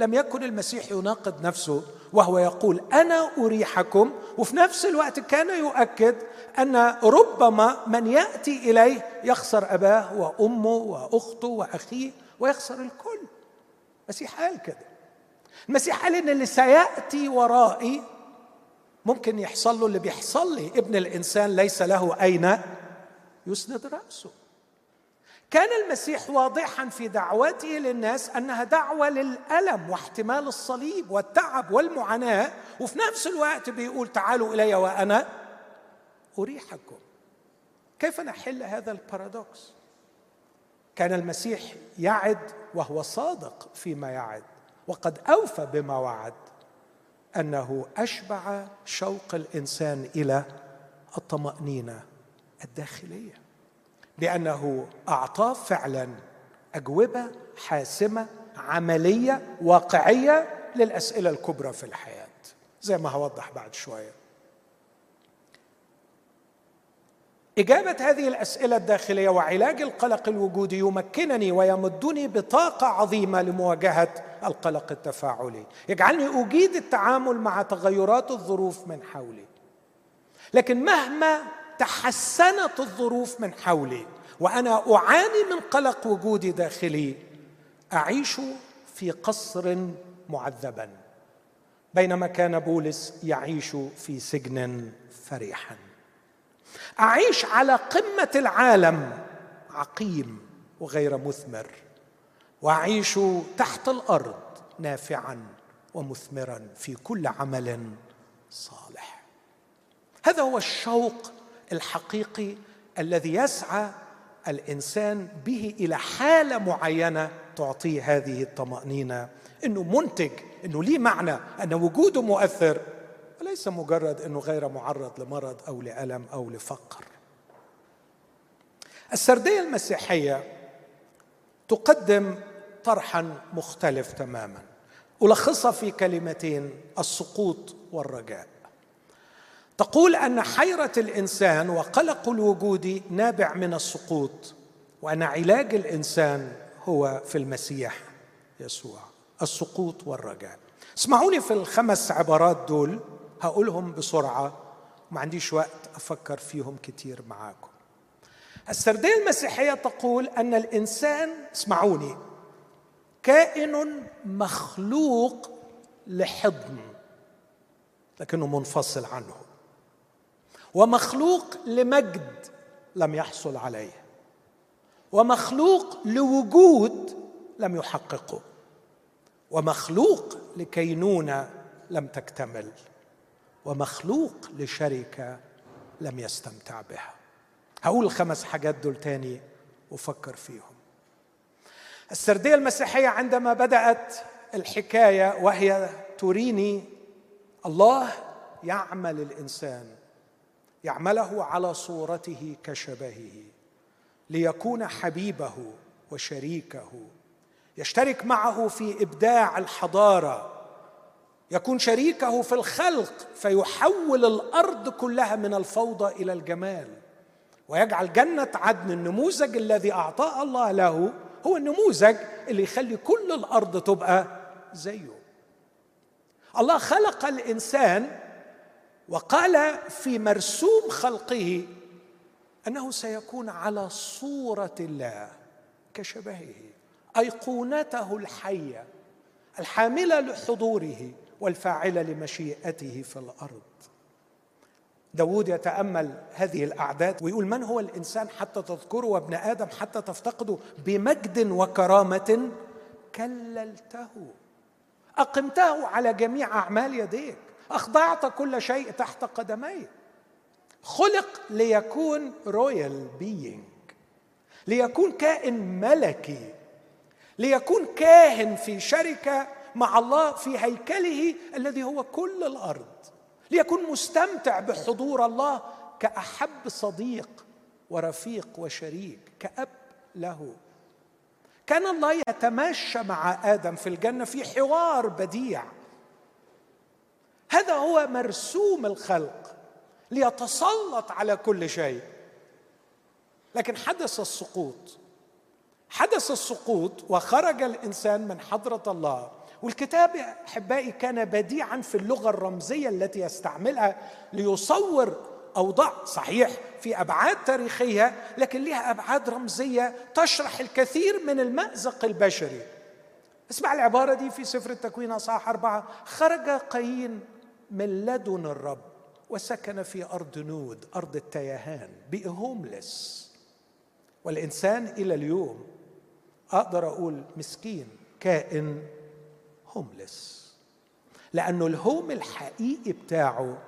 لم يكن المسيح يناقض نفسه وهو يقول أنا أريحكم وفي نفس الوقت كان يؤكد أن ربما من يأتي إليه يخسر أباه وأمه وأخته وأخيه ويخسر الكل. المسيح قال كده. المسيح قال إن اللي سيأتي ورائي ممكن يحصل له اللي بيحصل لي. ابن الإنسان ليس له أين يسند رأسه. كان المسيح واضحا في دعوته للناس أنها دعوة للألم واحتمال الصليب والتعب والمعاناة وفي نفس الوقت بيقول تعالوا إلي وأنا أريحكم. كيف نحل هذا البارادوكس؟ كان المسيح يعد وهو صادق فيما يعد وقد أوفى بما وعد أنه أشبع شوق الإنسان إلى الطمأنينة الداخلية. بأنه اعطاه فعلا أجوبة حاسمة عملية واقعية للأسئلة الكبرى في الحياة. زي ما هوضح بعد شوية. إجابة هذه الأسئلة الداخلية وعلاج القلق الوجودي يمكنني ويمدني بطاقة عظيمة لمواجهة القلق التفاعلي، يجعلني أجيد التعامل مع تغيرات الظروف من حولي. لكن مهما تحسنت الظروف من حولي وأنا أعاني من قلق وجودي داخلي. أعيش في قصر معذبا بينما كان بولس يعيش في سجن فرحا أعيش على قمة العالم عقيم وغير مثمر وأعيش تحت الأرض نافعا ومثمرا في كل عمل صالح. هذا هو الشوق الحقيقي الذي يسعى الإنسان به إلى حالة معينة تعطيه هذه الطمأنينة. إنه منتج إنه ليه معنى أن وجوده مؤثر. وليس مجرد إنه غير معرض لمرض أو لألم أو لفقر. السردية المسيحية تقدم طرحا مختلف تماما. الخصها في كلمتين السقوط والرجاء. تقول أن حيرة الإنسان وقلق الوجود نابع من السقوط وأن علاج الإنسان هو في المسيح يسوع السقوط والرجاء. اسمعوني في الخمس عبارات دول هقولهم بسرعة ما عنديش وقت أفكر فيهم كتير معاكم. السردية المسيحية تقول أن الإنسان اسمعوني كائن مخلوق لحضن لكنه منفصل عنه. ومخلوق لمجد لم يحصل عليه. ومخلوق لوجود لم يحققه. ومخلوق لكينونة لم تكتمل. ومخلوق لشركة لم يستمتع بها. هقول الخمس حاجات دول تاني وفكر فيهم. السردية المسيحية عندما بدأت الحكاية وهي تريني الله يعمل الإنسان يعمله على صورته كشبهه ليكون حبيبه وشريكه. يشترك معه في إبداع الحضارة. يكون شريكه في الخلق فيحول الأرض كلها من الفوضى إلى الجمال. ويجعل جنة عدن النموذج الذي اعطاه الله له هو النموذج اللي يخلي كل الأرض تبقى زيه. الله خلق الإنسان وقال في مرسوم خلقه أنه سيكون على صورة الله كشبهه ايقونته الحية الحاملة لحضوره والفاعلة لمشيئته في الأرض. داود يتأمل هذه الأعداد ويقول من هو الإنسان حتى تذكره وابن آدم حتى تفتقده بمجد وكرامة؟ كللته. أقمته على جميع أعمال يديك. أخضعت كل شيء تحت قدميه. خلق ليكون رويال بينج ليكون كائن ملكي ليكون كاهن في شركة مع الله في هيكله الذي هو كل الأرض. ليكون مستمتع بحضور الله كأحب صديق ورفيق وشريك كأب له. كان الله يتماشى مع آدم في الجنة في حوار بديع. هذا هو مرسوم الخلق ليتسلط على كل شيء. لكن حدث السقوط. حدث السقوط وخرج الإنسان من حضرة الله. والكتاب أحبائي كان بديعا في اللغة الرمزية التي يستعملها ليصور أوضاع صحيح في أبعاد تاريخية لكن لها أبعاد رمزية تشرح الكثير من المأزق البشري. اسمع العبارة دي في سفر التكوين أصحاح أربعة. خرج قايين من لدن الرب وسكن في أرض نود أرض التيهان بقي والإنسان إلى اليوم أقدر أقول مسكين كائن هوملس لأنه الهوم الحقيقي بتاعه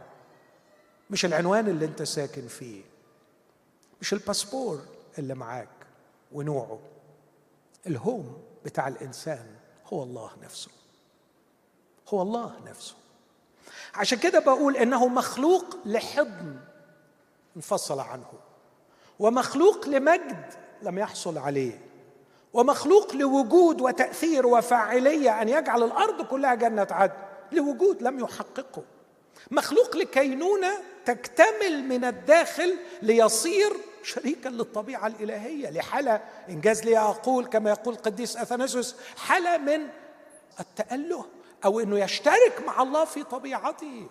مش العنوان اللي أنت ساكن فيه مش الباسبور اللي معاك ونوعه. الهوم بتاع الإنسان هو الله نفسه. هو الله نفسه. عشان كده بقول إنه مخلوق لحضن انفصل عنه ومخلوق لمجد لم يحصل عليه ومخلوق لوجود وتأثير وفاعلية أن يجعل الأرض كلها جنة عدن لوجود لم يحققه. مخلوق لكينونة تكتمل من الداخل ليصير شريكا للطبيعة الإلهية لحالة إنجاز لي أقول كما يقول القديس اثناسوس حالة من التأله. أو إنه يشترك مع الله في طبيعته.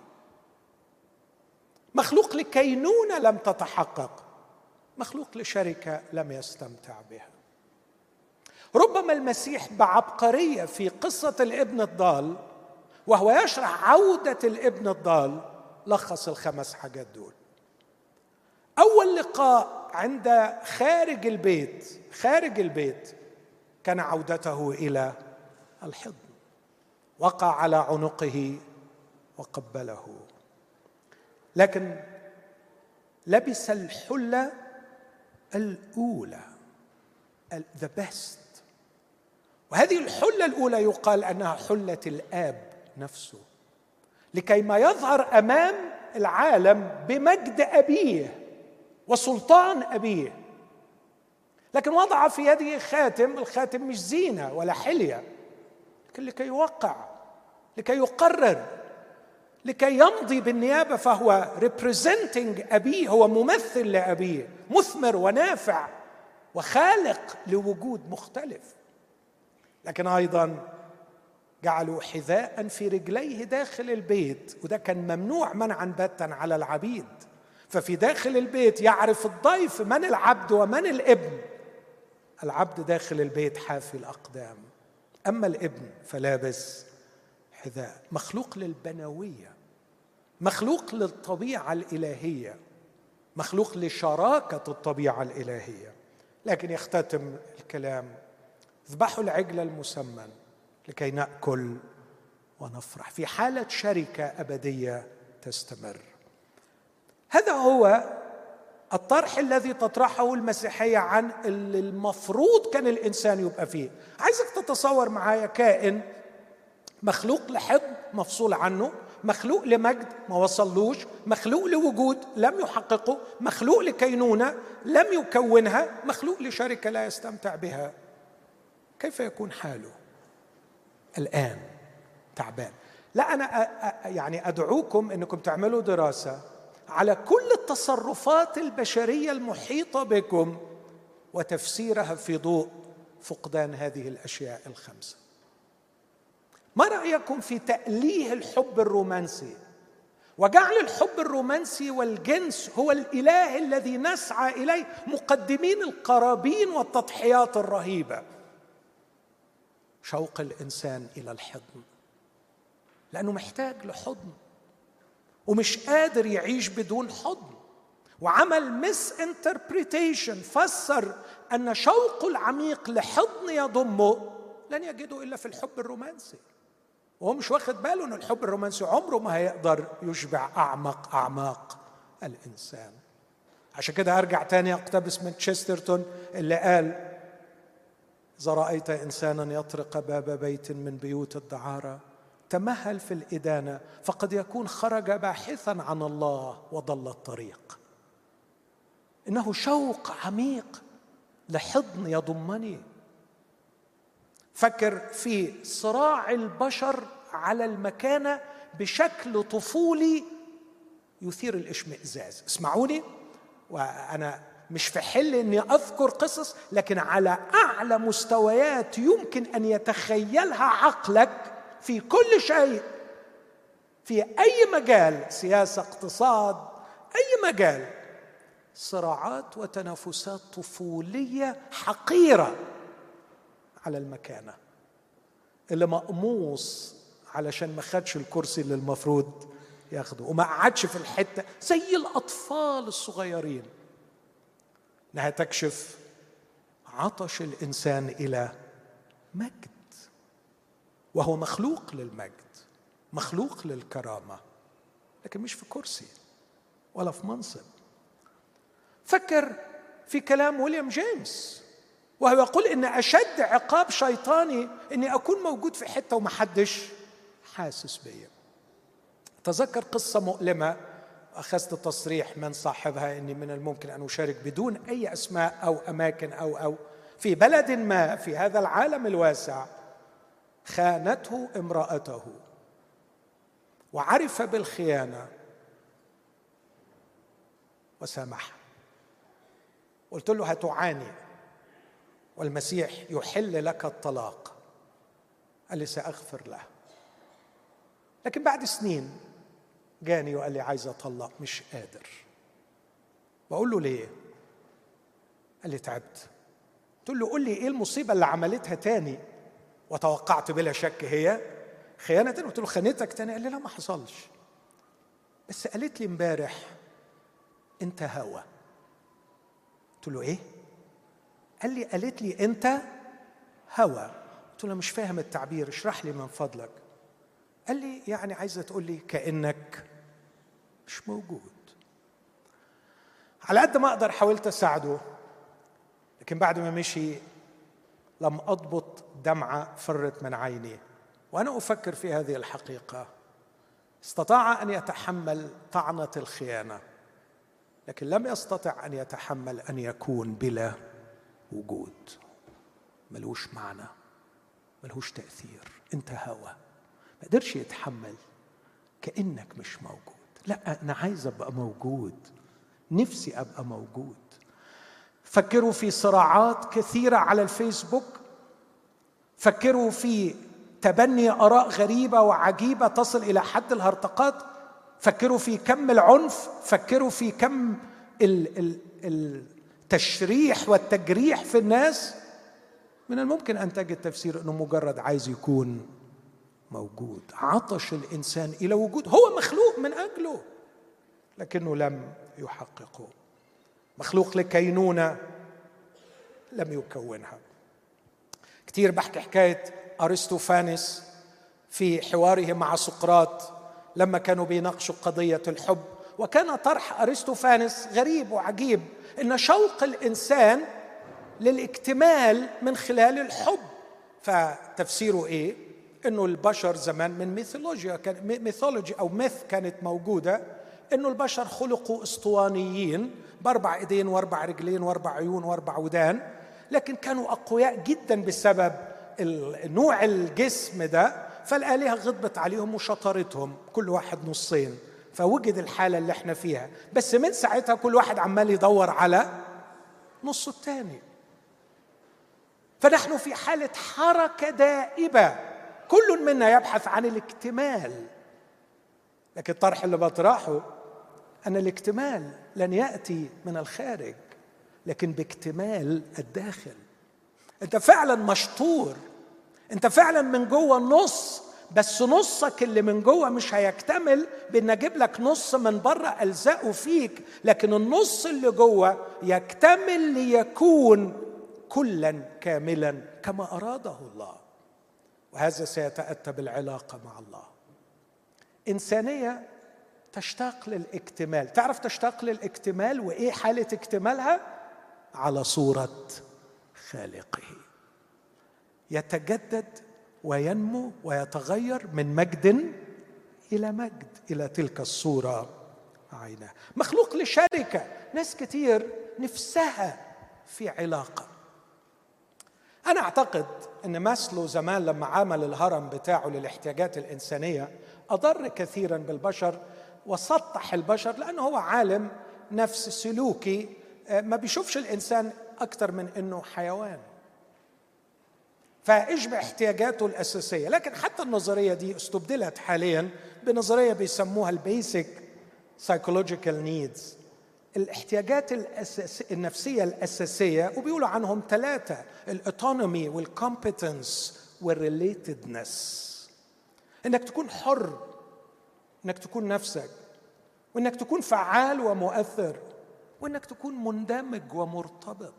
مخلوق لكينونة لم تتحقق. مخلوق لشركة لم يستمتع بها. ربما المسيح بعبقرية في قصة الابن الضال وهو يشرح عودة الابن الضال لخص الخمس حاجات دول. أول لقاء عند خارج البيت خارج البيت كان عودته إلى الحضن. وقع على عنقه وقبله. لكن لبس الحلة الأولى ذا بيست وهذه الحلة الأولى يقال أنها حلة الآب نفسه لكي ما يظهر أمام العالم بمجد أبيه وسلطان أبيه. لكن وضع في يده خاتم الخاتم مش زينة ولا حلية لكن لكي يوقع لكي يقرر لكي يمضي بالنيابة فهو representing أبيه هو ممثل لأبيه مثمر ونافع وخالق لوجود مختلف. لكن أيضا جعلوا حذاء في رجليه داخل البيت وده كان ممنوع منعا باتا على العبيد. ففي داخل البيت يعرف الضيف من العبد ومن الابن. العبد داخل البيت حافي الأقدام. أما الابن فلابس حذاء مخلوق للبنوية مخلوق للطبيعة الإلهية مخلوق لشراكة الطبيعة الإلهية. لكن يختتم الكلام اذبحوا العجل المسمن لكي نأكل ونفرح. في حالة شركة أبدية تستمر. هذا هو الطرح الذي تطرحه المسيحية عن اللي المفروض كان الإنسان يبقى فيه. عايزك تتصور معايا كائن مخلوق لحضن مفصول عنه مخلوق لمجد ما وصلوش مخلوق لوجود لم يحققه مخلوق لكينونة لم يكونها مخلوق لشركة لا يستمتع بها. كيف يكون حاله؟ الآن. تعبان. لا أنا يعني أدعوكم إنكم تعملوا دراسة على كل التصرفات البشرية المحيطة بكم وتفسيرها في ضوء فقدان هذه الأشياء الخمسة. ما رأيكم في تأليه الحب الرومانسي؟ وجعل الحب الرومانسي والجنس هو الإله الذي نسعى إليه مقدمين القرابين والتضحيات الرهيبة. شوق الإنسان إلى الحضن. لأنه محتاج لحضن. ومش قادر يعيش بدون حضن. وعمل misinterpretation فسر أن شوقه العميق لحضن يضمه لن يجده إلا في الحب الرومانسي. وهو مش واخد باله ان الحب الرومانسي عمره ما هيقدر يشبع أعمق أعماق الإنسان. عشان كده أرجع تاني أقتبس من تشسترتون اللي قال إذا رأيت إنسانا يطرق باب بيت من بيوت الدعارة تمهل في الإدانة فقد يكون خرج باحثا عن الله وضل الطريق. إنه شوق عميق لحضن يضمني فكر في صراع البشر على المكانة بشكل طفولي يثير الإشمئزاز. اسمعوني وأنا مش في حل إني أذكر قصص لكن على أعلى مستويات يمكن أن يتخيلها عقلك في كل شيء. في أي مجال سياسة اقتصاد أي مجال صراعات وتنافسات طفولية حقيرة. على المكانة. اللي مقموص علشان ما خدش الكرسي اللي المفروض ياخده وما قعدش في الحتة زي الأطفال الصغيرين. إنها تكشف عطش الإنسان إلى مجد. وهو مخلوق للمجد مخلوق للكرامة لكن مش في كرسي ولا في منصب. فكر في كلام ويليام جيمس. وهو يقول إن أشد عقاب شيطاني إني أكون موجود في حتة ومحدش حاسس بيا تذكر قصة مؤلمة أخذت تصريح من صاحبها إني من الممكن أن أشارك بدون أي أسماء أو أماكن أو أو. في بلد ما في هذا العالم الواسع خانته امرأته. وعرف بالخيانة. وسامحها. قلت له هتعاني. والمسيح يحل لك الطلاق. قال لي سأغفر له. لكن بعد سنين جاني وقال لي عايز أطلق مش قادر. بقول له ليه؟ قال لي تعبت. قلت له قول لي إيه المصيبة اللي عملتها تاني؟ وتوقعت بلا شك هي خيانة. قلت له خانتك تاني؟ قال لي لا ما حصلش. بس قالت لي امبارح انت هوى قلت له إيه؟ قال لي قالت لي أنت هوى قلت له مش فاهم التعبير اشرح لي من فضلك. قال لي يعني عايزة تقول لي كأنك مش موجود. على قد ما أقدر حاولت أساعده لكن بعد ما مشي لم أضبط دمعة فرت من عيني وأنا أفكر في هذه الحقيقة. استطاع أن يتحمل طعنة الخيانة لكن لم يستطع أن يتحمل أن يكون بلا وجود. ملوش معنى ملهوش تأثير. انت هوى ما قدرش يتحمل كأنك مش موجود. لا أنا عايز أبقى موجود. نفسي أبقى موجود. فكروا في صراعات كثيرة على الفيسبوك. فكروا في تبني آراء غريبة وعجيبة تصل إلى حد الهرطقات. فكروا في كم العنف. فكروا في كم التشريح والتجريح في الناس من الممكن أن تجد تفسير إنه مجرد عايز يكون موجود. عطش الإنسان إلى وجود هو مخلوق من أجله لكنه لم يحققه. مخلوق لكينونة لم يكونها. كثير بحكي حكاية ارسطوفانس في حواره مع سقراط لما كانوا بيناقشوا قضية الحب وكان طرح ارسطوفانس غريب وعجيب. إن شوق الإنسان للاكتمال من خلال الحب. فتفسيره إيه؟ إنه البشر زمان من ميثولوجيا كان mythology أو myth كانت موجودة. إنه البشر خلقوا أسطوانيين بأربع إيدين وأربع رجلين وأربع عيون وأربع ودان. لكن كانوا أقوياء جدا بسبب نوع الجسم ده. فالآلهة غضبت عليهم وشطرتهم كل واحد نصين. فوجد الحالة اللي إحنا فيها. بس من ساعتها كل واحد عمال يدور على نصه الثاني فنحن في حالة حركة دائبة. كل منا يبحث عن الاكتمال. لكن الطرح اللي بطرحه أن الاكتمال لن يأتي من الخارج لكن باكتمال الداخل. أنت فعلا مشطور. أنت فعلا من جوه النص بس نصك اللي من جوه مش هيكتمل بان أجيب لك نص من بره ألزقه فيك لكن النص اللي جوه يكتمل ليكون كلا كاملا كما أراده الله. وهذا سيتأتى بالعلاقة مع الله. إنسانية تشتاق للاكتمال. تعرف تشتاق للاكتمال وإيه حالة اكتمالها؟ على صورة خالقه. يتجدد وينمو ويتغير من مجد إلى مجد إلى تلك الصورة عيناه. مخلوق لشركة ناس كتير نفسها في علاقة. أنا أعتقد إن ماسلو زمان لما عمل الهرم بتاعه للاحتياجات الإنسانية أضر كثيرا بالبشر وسطح البشر لأنه هو عالم نفس سلوكي آه، ما بيشوفش الإنسان أكثر من إنه حيوان. فاشبع احتياجاته الأساسية. لكن حتى النظرية دي استبدلت حاليا بنظرية بيسموها ال basic psychological needs الاحتياجات الأساس النفسية الأساسية وبيقولوا عنهم ثلاثة ال autonomy وال competence وال relatedness إنك تكون حر إنك تكون نفسك وإنك تكون فعال ومؤثر وإنك تكون مندمج ومرتبط.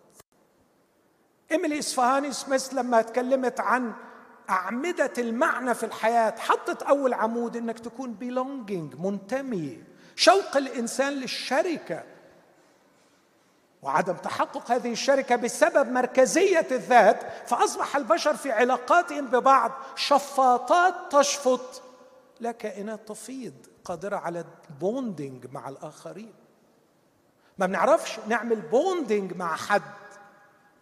إيميلي اصفهاني سميث لما تكلمت عن أعمدة المعنى في الحياة حطت أول عمود إنك تكون belonging منتمي شوق الإنسان للشركة. وعدم تحقق هذه الشركة بسبب مركزية الذات فأصبح البشر في علاقاتهم ببعض شفاطات تشفط. لا كائنات تفيض قادرة على bonding مع الآخرين. ما بنعرفش نعمل bonding مع حد.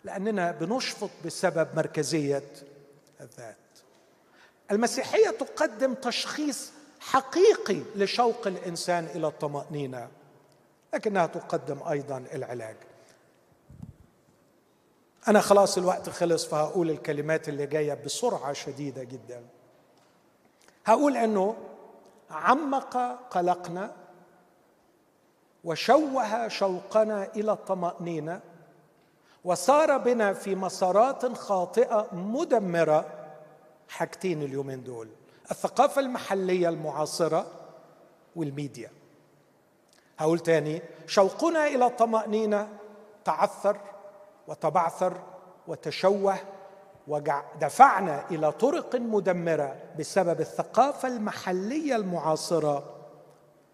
لأننا بنشفط بسبب مركزية الذات. المسيحية تقدم تشخيص حقيقي لشوق الإنسان إلى الطمأنينة لكنها تقدم أيضا العلاج. أنا خلاص الوقت خلص فهقول الكلمات اللي جاية بسرعة شديدة جدا. هقول إنه عمق قلقنا وشوه شوقنا إلى الطمأنينة وصار بنا في مسارات خاطئة مدمرة حاجتين اليومين دول الثقافة المحلية المعاصرة والميديا. هقول تاني شوقنا إلى الطمانينه تعثر وتبعثر وتشوه ودفعنا إلى طرق مدمرة بسبب الثقافة المحلية المعاصرة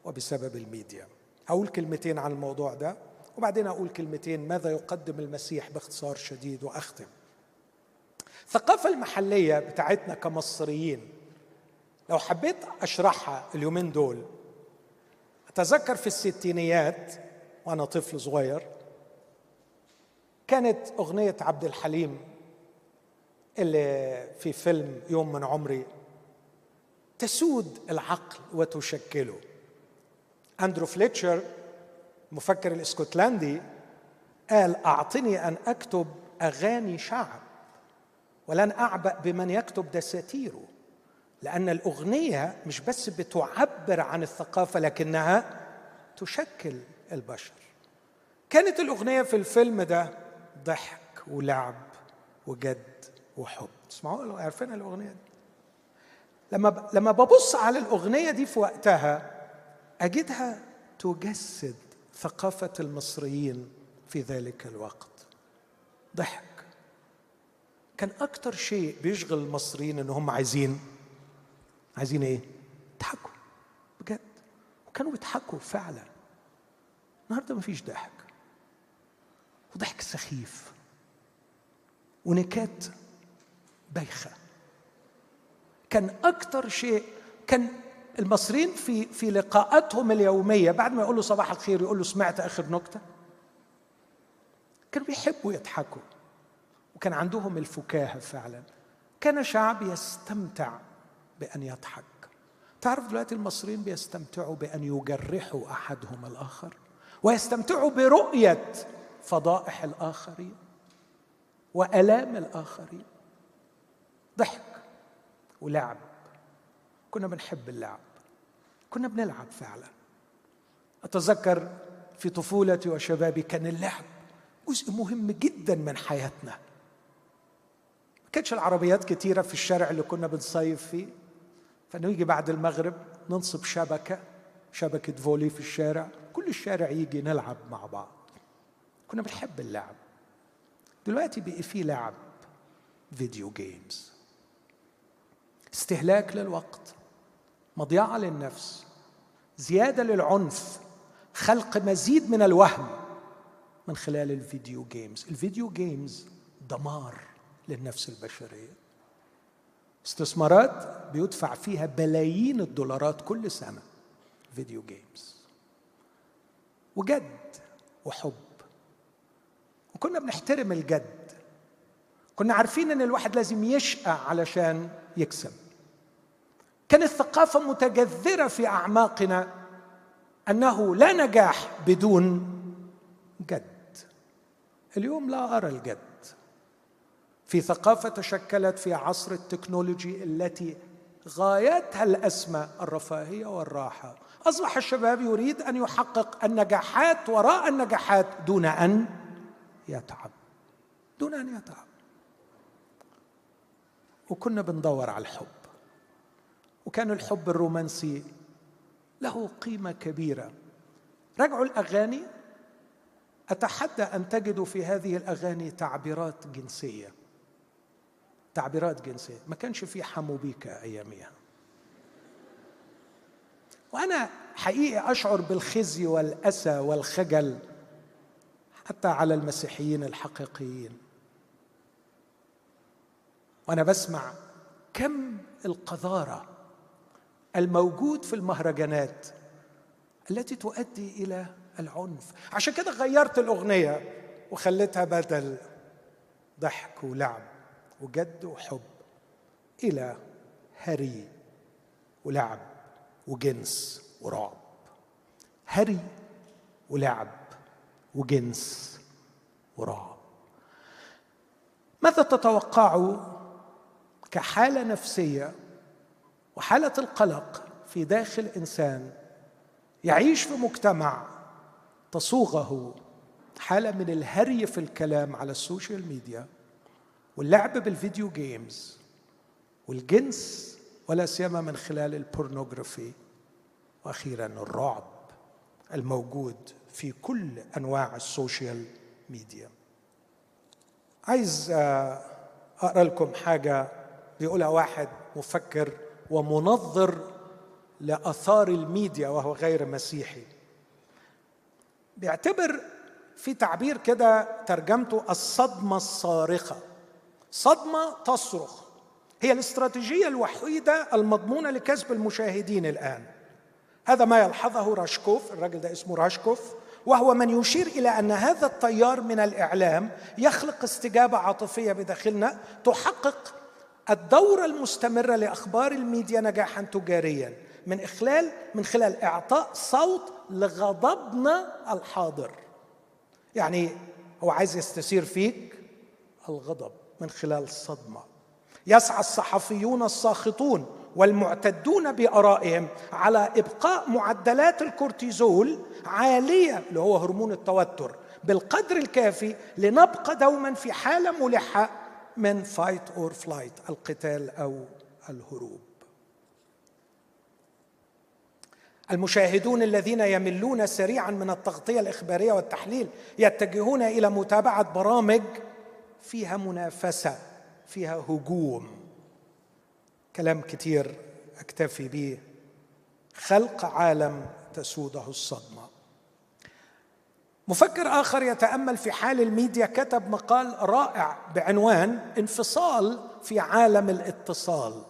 وبسبب الميديا. هقول كلمتين عن الموضوع ده. وبعدين أقول كلمتين ماذا يقدم المسيح باختصار شديد وأختم. الثقافة المحلية بتاعتنا كمصريين لو حبيت أشرحها اليومين دول أتذكر في الستينيات وأنا طفل صغير كانت أغنية عبد الحليم اللي في فيلم يوم من عمري تسود العقل وتشكله. أندرو فليتشر المفكر الإسكتلندي قال أعطني أن أكتب أغاني شعب ولن أعبأ بمن يكتب دساتيره لأن الأغنية مش بس بتعبر عن الثقافة لكنها تشكل البشر. كانت الأغنية في الفيلم ده ضحك ولعب وجد وحب. تسمعوا عارفين الأغنية دي؟ لما لما ببص على الأغنية دي في وقتها أجدها تجسد ثقافة المصريين في ذلك الوقت. ضحك. كان أكتر شيء بيشغل المصريين إن هم عايزين عايزين إيه؟ يضحكوا بجد. وكانوا بيضحكوا فعلا. النهارده مفيش ضحك. وضحك سخيف. ونكات بايخة. كان أكتر شيء كان المصريين في في لقاءاتهم اليومية بعد ما يقولوا صباح الخير يقولوا سمعت آخر نكتة. كانوا بيحبوا يضحكوا وكان عندهم الفكاهة فعلا. كان شعب يستمتع بأن يضحك. تعرف دلوقتي المصريين بيستمتعوا بأن يجرحوا أحدهم الآخر ويستمتعوا برؤية فضائح الآخرين وألام الآخرين. ضحك ولعب. كنا بنحب اللعب. كنا بنلعب فعلا. أتذكر في طفولتي وشبابي كان اللعب جزء مهم جدا من حياتنا. ما كانتش العربيات كتيرة في الشارع اللي كنا بنصيف فيه. فنيجي بعد المغرب ننصب شبكة شبكة volley في الشارع. كل الشارع يجي نلعب مع بعض. كنا بنحب اللعب. دلوقتي بقي في لعب video games استهلاك للوقت. مضيعة للنفس زيادة للعنف خلق مزيد من الوهم من خلال ال video games ال video games دمار للنفس البشرية. استثمارات بيدفع فيها بلايين الدولارات كل سنة. فيديو جيمز وجد وحب. وكنا بنحترم الجد. كنا عارفين إن الواحد لازم يشقى علشان يكسب. كانت الثقافة متجذرة في أعماقنا أنه لا نجاح بدون جد. اليوم لا أرى الجد. في ثقافة تشكلت في عصر التكنولوجي التي غايتها الاسمى الرفاهية والراحة أصبح الشباب يريد أن يحقق النجاحات وراء النجاحات دون أن يتعب. دون أن يتعب. وكنا بندور على الحب. وكان الحب الرومانسي له قيمة كبيرة. راجعوا الأغاني. أتحدى أن تجدوا في هذه الأغاني تعبيرات جنسية. تعبيرات جنسية. ما كانش في حموبيكا أياميها. وأنا حقيقي أشعر بالخزي والأسى والخجل حتى على المسيحيين الحقيقيين. وأنا بسمع كم القذارة الموجود في المهرجانات التي تؤدي إلى العنف. عشان كده غيرت الأغنية وخليتها بدل ضحك ولعب وجد وحب إلى هري ولعب وجنس ورعب. هري ولعب وجنس ورعب. ماذا تتوقعوا كحالة نفسية وحالة القلق في داخل إنسان يعيش في مجتمع تصوغه حالة من الهري في الكلام على ال social media واللعب بال video games والجنس ولا سيما من خلال ال pornography وأخيرا الرعب الموجود في كل أنواع ال social media. عايز آه، أقرأ لكم حاجة بيقولها واحد مفكر ومنظر لآثار الميديا وهو غير مسيحي. بيعتبر في تعبير كده ترجمته الصدمة الصارخة. صدمة تصرخ. هي الاستراتيجية الوحيدة المضمونة لكسب المشاهدين الآن. هذا ما يلحظه راشكوف الراجل ده اسمه راشكوف وهو من يشير إلى أن هذا التيار من الإعلام يخلق استجابة عاطفية بداخلنا تحقق الدورة المستمرة لأخبار الميديا نجاحا تجاريا من خلال من خلال إعطاء صوت لغضبنا الحاضر. يعني هو عايز يستثير فيك الغضب من خلال الصدمة. يسعى الصحفيون الساخطون والمعتدون بآرائهم على إبقاء معدلات الكورتيزول عالية اللي هو هرمون التوتر بالقدر الكافي لنبقى دوما في حالة ملحة من fight or flight القتال أو الهروب. المشاهدون الذين يملون سريعا من التغطية الإخبارية والتحليل يتجهون إلى متابعة برامج فيها منافسة فيها هجوم. كلام كتير أكتفي به. خلق عالم تسوده الصدمة. مفكر آخر يتأمل في حال الميديا كتب مقال رائع بعنوان انفصال في عالم الاتصال.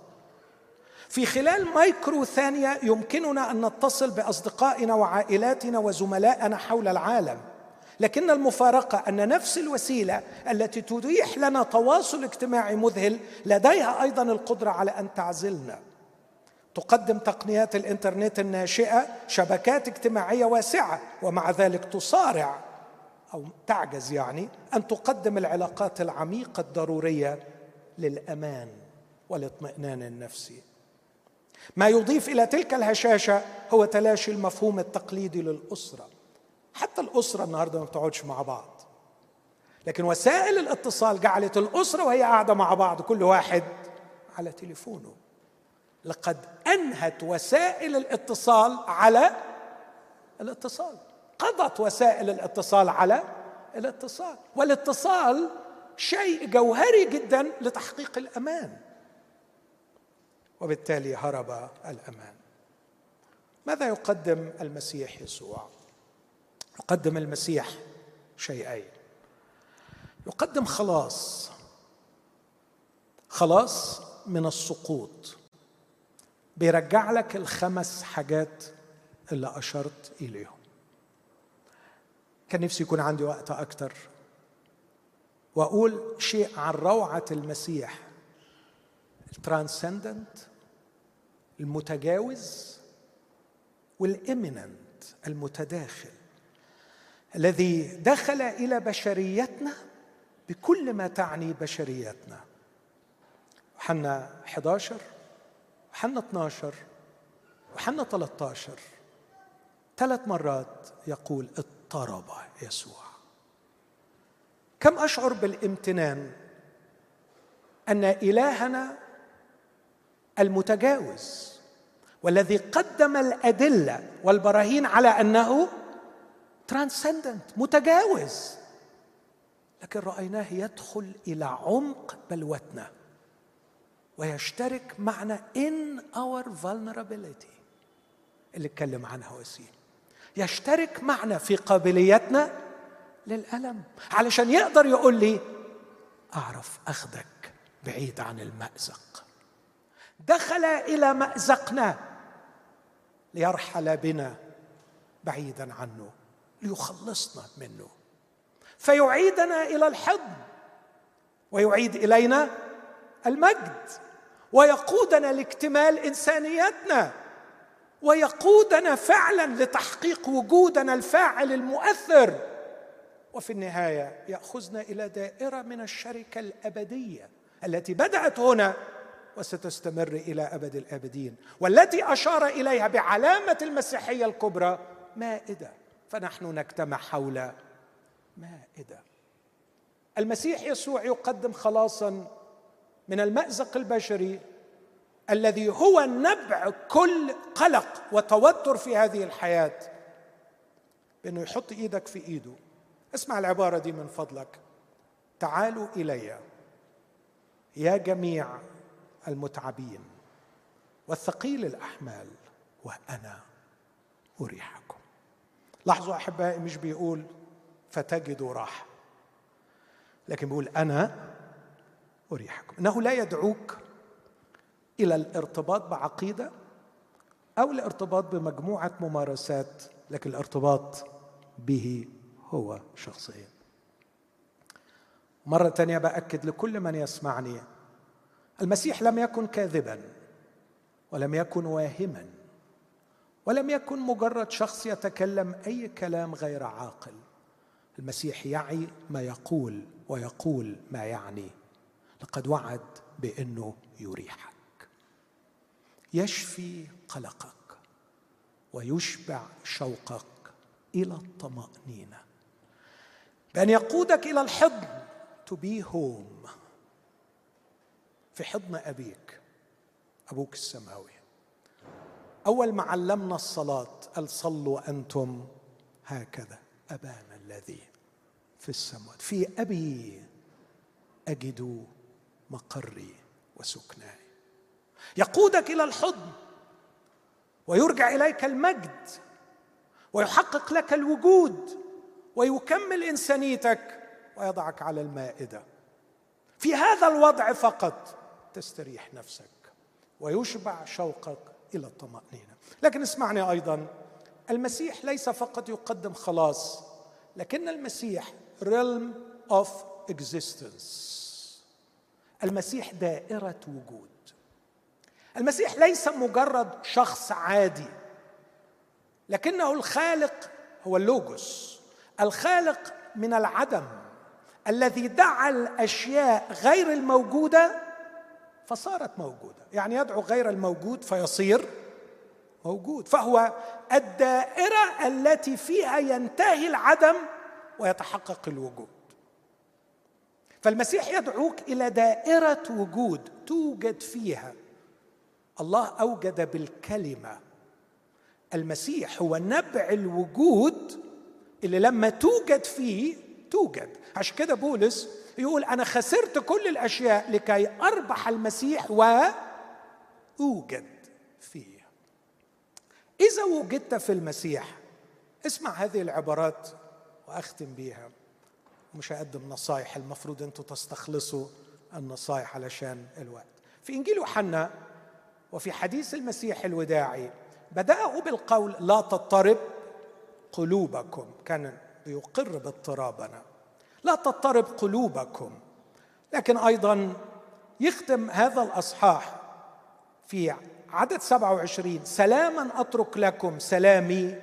في خلال مايكرو ثانية يمكننا أن نتصل بأصدقائنا وعائلاتنا وزملائنا حول العالم لكن المفارقة أن نفس الوسيلة التي تتيح لنا تواصل اجتماعي مذهل لديها أيضا القدرة على أن تعزلنا. تقدم تقنيات الإنترنت الناشئة شبكات اجتماعية واسعة ومع ذلك تصارع أو تعجز يعني أن تقدم العلاقات العميقة الضرورية للأمان والاطمئنان النفسي. ما يضيف إلى تلك الهشاشة هو تلاشي المفهوم التقليدي للأسرة. حتى الأسرة النهارده ما بتقعدش مع بعض. لكن وسائل الاتصال جعلت الأسرة وهي قاعدة مع بعض كل واحد على تليفونه. لقد أنهت وسائل الاتصال على الاتصال. قضت وسائل الاتصال على الاتصال. والاتصال شيء جوهري جدا لتحقيق الأمان. وبالتالي هرب الأمان. ماذا يقدم المسيح يسوع؟ يقدم المسيح شيئين. يقدم خلاص. خلاص من السقوط. بيرجع لك الخمس حاجات اللي أشرت إليهم. كان نفسي يكون عندي وقت أكتر وأقول شيء عن روعة المسيح. الترانسندنت المتجاوز والإمننت المتداخل الذي دخل إلى بشريتنا بكل ما تعني بشريتنا. وحنا 11 وحنا 12 وحنا 13 ثلاث مرات يقول اضطرب يسوع. كم أشعر بالامتنان أن إلهنا المتجاوز والذي قدم الأدلة والبراهين على أنه ترانسندنت متجاوز. لكن رأيناه يدخل إلى عمق بلوتنا. ويشترك معنا in our vulnerability. اللي اتكلم عنها وسيم. يشترك معنا في قابليتنا للألم. علشان يقدر يقول لي أعرف أخذك بعيد عن المأزق. دخل إلى مأزقنا. ليرحل بنا بعيدا عنه. ليخلصنا منه. فيعيدنا إلى الحضن. ويعيد إلينا المجد. ويقودنا لاكتمال إنسانيتنا ويقودنا فعلا لتحقيق وجودنا الفاعل المؤثر. وفي النهاية يأخذنا إلى دائرة من الشركة الأبدية التي بدأت هنا وستستمر إلى أبد الأبدين والتي أشار إليها بعلامة المسيحية الكبرى مائدة. فنحن نجتمع حول مائدة. المسيح يسوع يقدم خلاصا من المأزق البشري الذي هو نبع كل قلق وتوتر في هذه الحياة بأنه يحط إيدك في إيده. اسمع العبارة دي من فضلك. تعالوا إلي يا جميع المتعبين والثقيل الأحمال وأنا أريحكم. لاحظوا أحبائي مش بيقول فتجدوا راحة لكن بيقول أنا أريحكم. إنه لا يدعوك إلى الارتباط بعقيدة أو الارتباط بمجموعة ممارسات لكن الارتباط به هو شخصيا. مرة تانية بأكد لكل من يسمعني المسيح لم يكن كاذبا ولم يكن واهما ولم يكن مجرد شخص يتكلم أي كلام غير عاقل. المسيح يعي ما يقول ويقول ما يعني. لقد وعد بأنه يريحك. يشفي قلقك ويشبع شوقك إلى الطمأنينة. بأن يقودك إلى الحضن to be home. في حضن أبيك أبوك السماوي. أول ما علمنا الصلاة قال صلوا أنتم هكذا أبانا الذي في السماوات. في أبي أجد مقري وسكناي يقودك إلى الحضن ويرجع إليك المجد ويحقق لك الوجود ويكمل إنسانيتك ويضعك على المائدة. في هذا الوضع فقط تستريح نفسك ويشبع شوقك إلى الطمأنينة. لكن اسمعني أيضا المسيح ليس فقط يقدم خلاص لكن المسيح realm of existence. المسيح دائرة وجود. المسيح ليس مجرد شخص عادي لكنه الخالق هو اللوجوس الخالق من العدم الذي دعا الأشياء غير الموجودة فصارت موجودة. يعني يدعو غير الموجود فيصير موجود. فهو الدائرة التي فيها ينتهي العدم ويتحقق الوجود. فالمسيح يدعوك إلى دائرة وجود توجد فيها. الله أوجد بالكلمة. المسيح هو نبع الوجود اللي لما توجد فيه توجد. عشان كده بولس يقول أنا خسرت كل الأشياء لكي أربح المسيح وأوجد فيه. إذا وجدت في المسيح اسمع هذه العبارات وأختم بيها مش هقدم نصايح المفروض أنتم تستخلصوا النصايح علشان الوقت. في إنجيل يوحنا وفي حديث المسيح الوداعي بدأه بالقول لا تضطرب قلوبكم كان يقر باضطرابنا. لا تضطرب قلوبكم. لكن أيضا يختم هذا الأصحاح في عدد 27 سلاما أترك لكم سلامي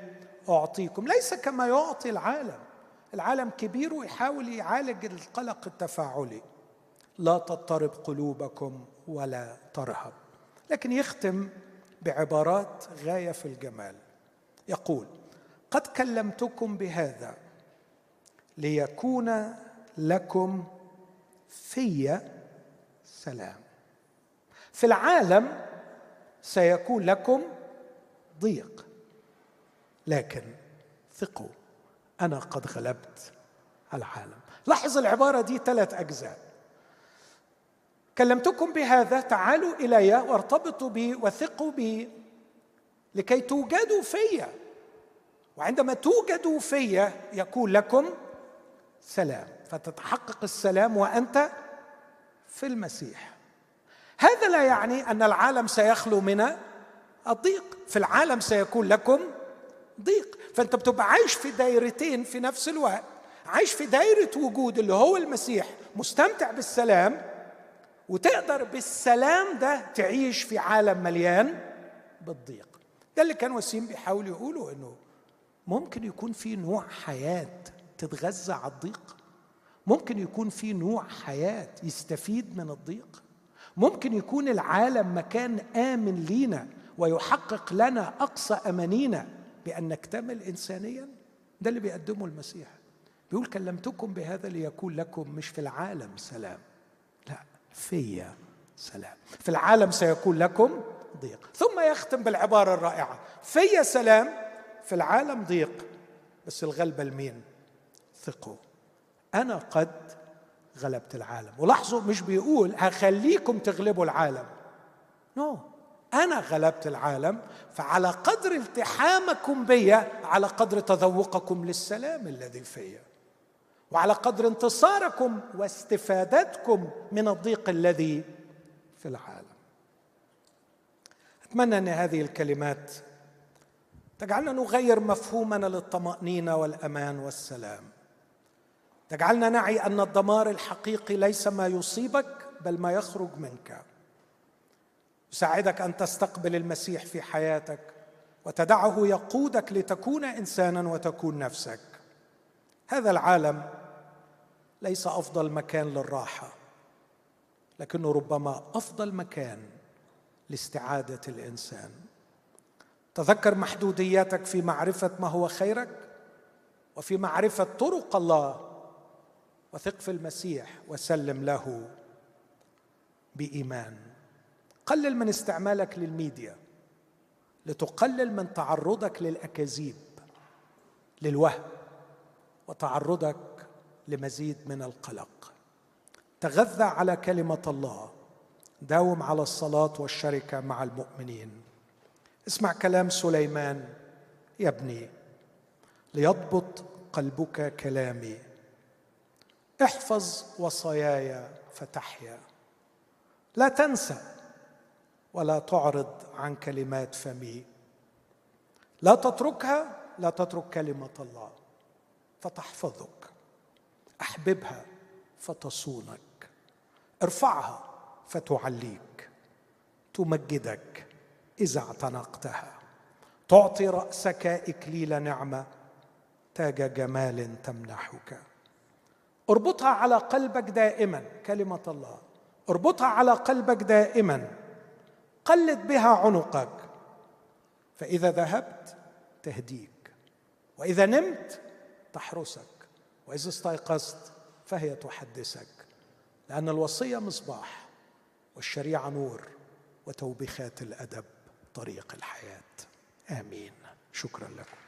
أعطيكم. ليس كما يعطي العالم. العالم كبير ويحاول يعالج القلق التفاعلي. لا تضطرب قلوبكم ولا ترهب. لكن يختم بعبارات غاية في الجمال. يقول قد كلمتكم بهذا ليكون لكم في سلام. في العالم سيكون لكم ضيق لكن ثقوا. أنا قد غلبت العالم. لاحظ العبارة دي ثلاث أجزاء. كلمتكم بهذا تعالوا إلي وارتبطوا بي وثقوا بي لكي توجدوا فيا. وعندما توجدوا فيا يكون لكم سلام. فتتحقق السلام وأنت في المسيح. هذا لا يعني أن العالم سيخلو من الضيق. في العالم سيكون لكم ضيق. فأنت بتبقى عايش في دايرتين في نفس الوقت. عايش في دايرة وجود اللي هو المسيح مستمتع بالسلام وتقدر بالسلام ده تعيش في عالم مليان بالضيق. ده اللي كان وسيم بيحاول يقوله إنه ممكن يكون في نوع حياة تتغذى على الضيق. ممكن يكون في نوع حياة يستفيد من الضيق. ممكن يكون العالم مكان آمن لينا ويحقق لنا أقصى أمانينا. بأن نكتمل انسانيا؟ ده اللي بيقدمه المسيح. بيقول كلمتكم بهذا ليكون لكم مش في العالم سلام. لا فيا سلام. في العالم سيكون لكم ضيق. ثم يختم بالعبارة الرائعة. فيا سلام في العالم ضيق بس الغلبة لمين؟ ثقوا. أنا قد غلبت العالم. ولاحظوا مش بيقول هخليكم تغلبوا العالم. نو no. أنا غلبت العالم فعلى قدر التحامكم بي على قدر تذوقكم للسلام الذي فيا وعلى قدر انتصاركم واستفادتكم من الضيق الذي في العالم. أتمنى أن هذه الكلمات تجعلنا نغير مفهومنا للطمأنينة والأمان والسلام. تجعلنا نعي أن الدمار الحقيقي ليس ما يصيبك بل ما يخرج منك. يساعدك أن تستقبل المسيح في حياتك وتدعه يقودك لتكون إنسانا وتكون نفسك. هذا العالم ليس أفضل مكان للراحة لكنه ربما أفضل مكان لاستعادة الإنسان. تذكر محدودياتك في معرفة ما هو خيرك وفي معرفة طرق الله وثق في المسيح وسلم له بإيمان. قلل من استعمالك للميديا لتقلل من تعرضك للأكاذيب للوهم وتعرضك لمزيد من القلق. تغذى على كلمة الله داوم على الصلاة والشركة مع المؤمنين. اسمع كلام سليمان يا ابني ليضبط قلبك كلامي. احفظ وصاياي فتحيا. لا تنسى ولا تعرض عن كلمات فمي. لا تتركها لا تترك كلمة الله. فتحفظك. أحببها فتصونك. ارفعها فتعليك. تمجدك إذا اعتنقتها. تعطي رأسك إكليل نعمة. تاج جمال تمنحك. اربطها على قلبك دائما. كلمة الله. اربطها على قلبك دائما. قلد بها عنقك. فإذا ذهبت تهديك وإذا نمت تحرسك وإذا استيقظت فهي تحدثك لأن الوصية مصباح والشريعة نور وتوبيخات الأدب طريق الحياة. آمين. شكرا لكم.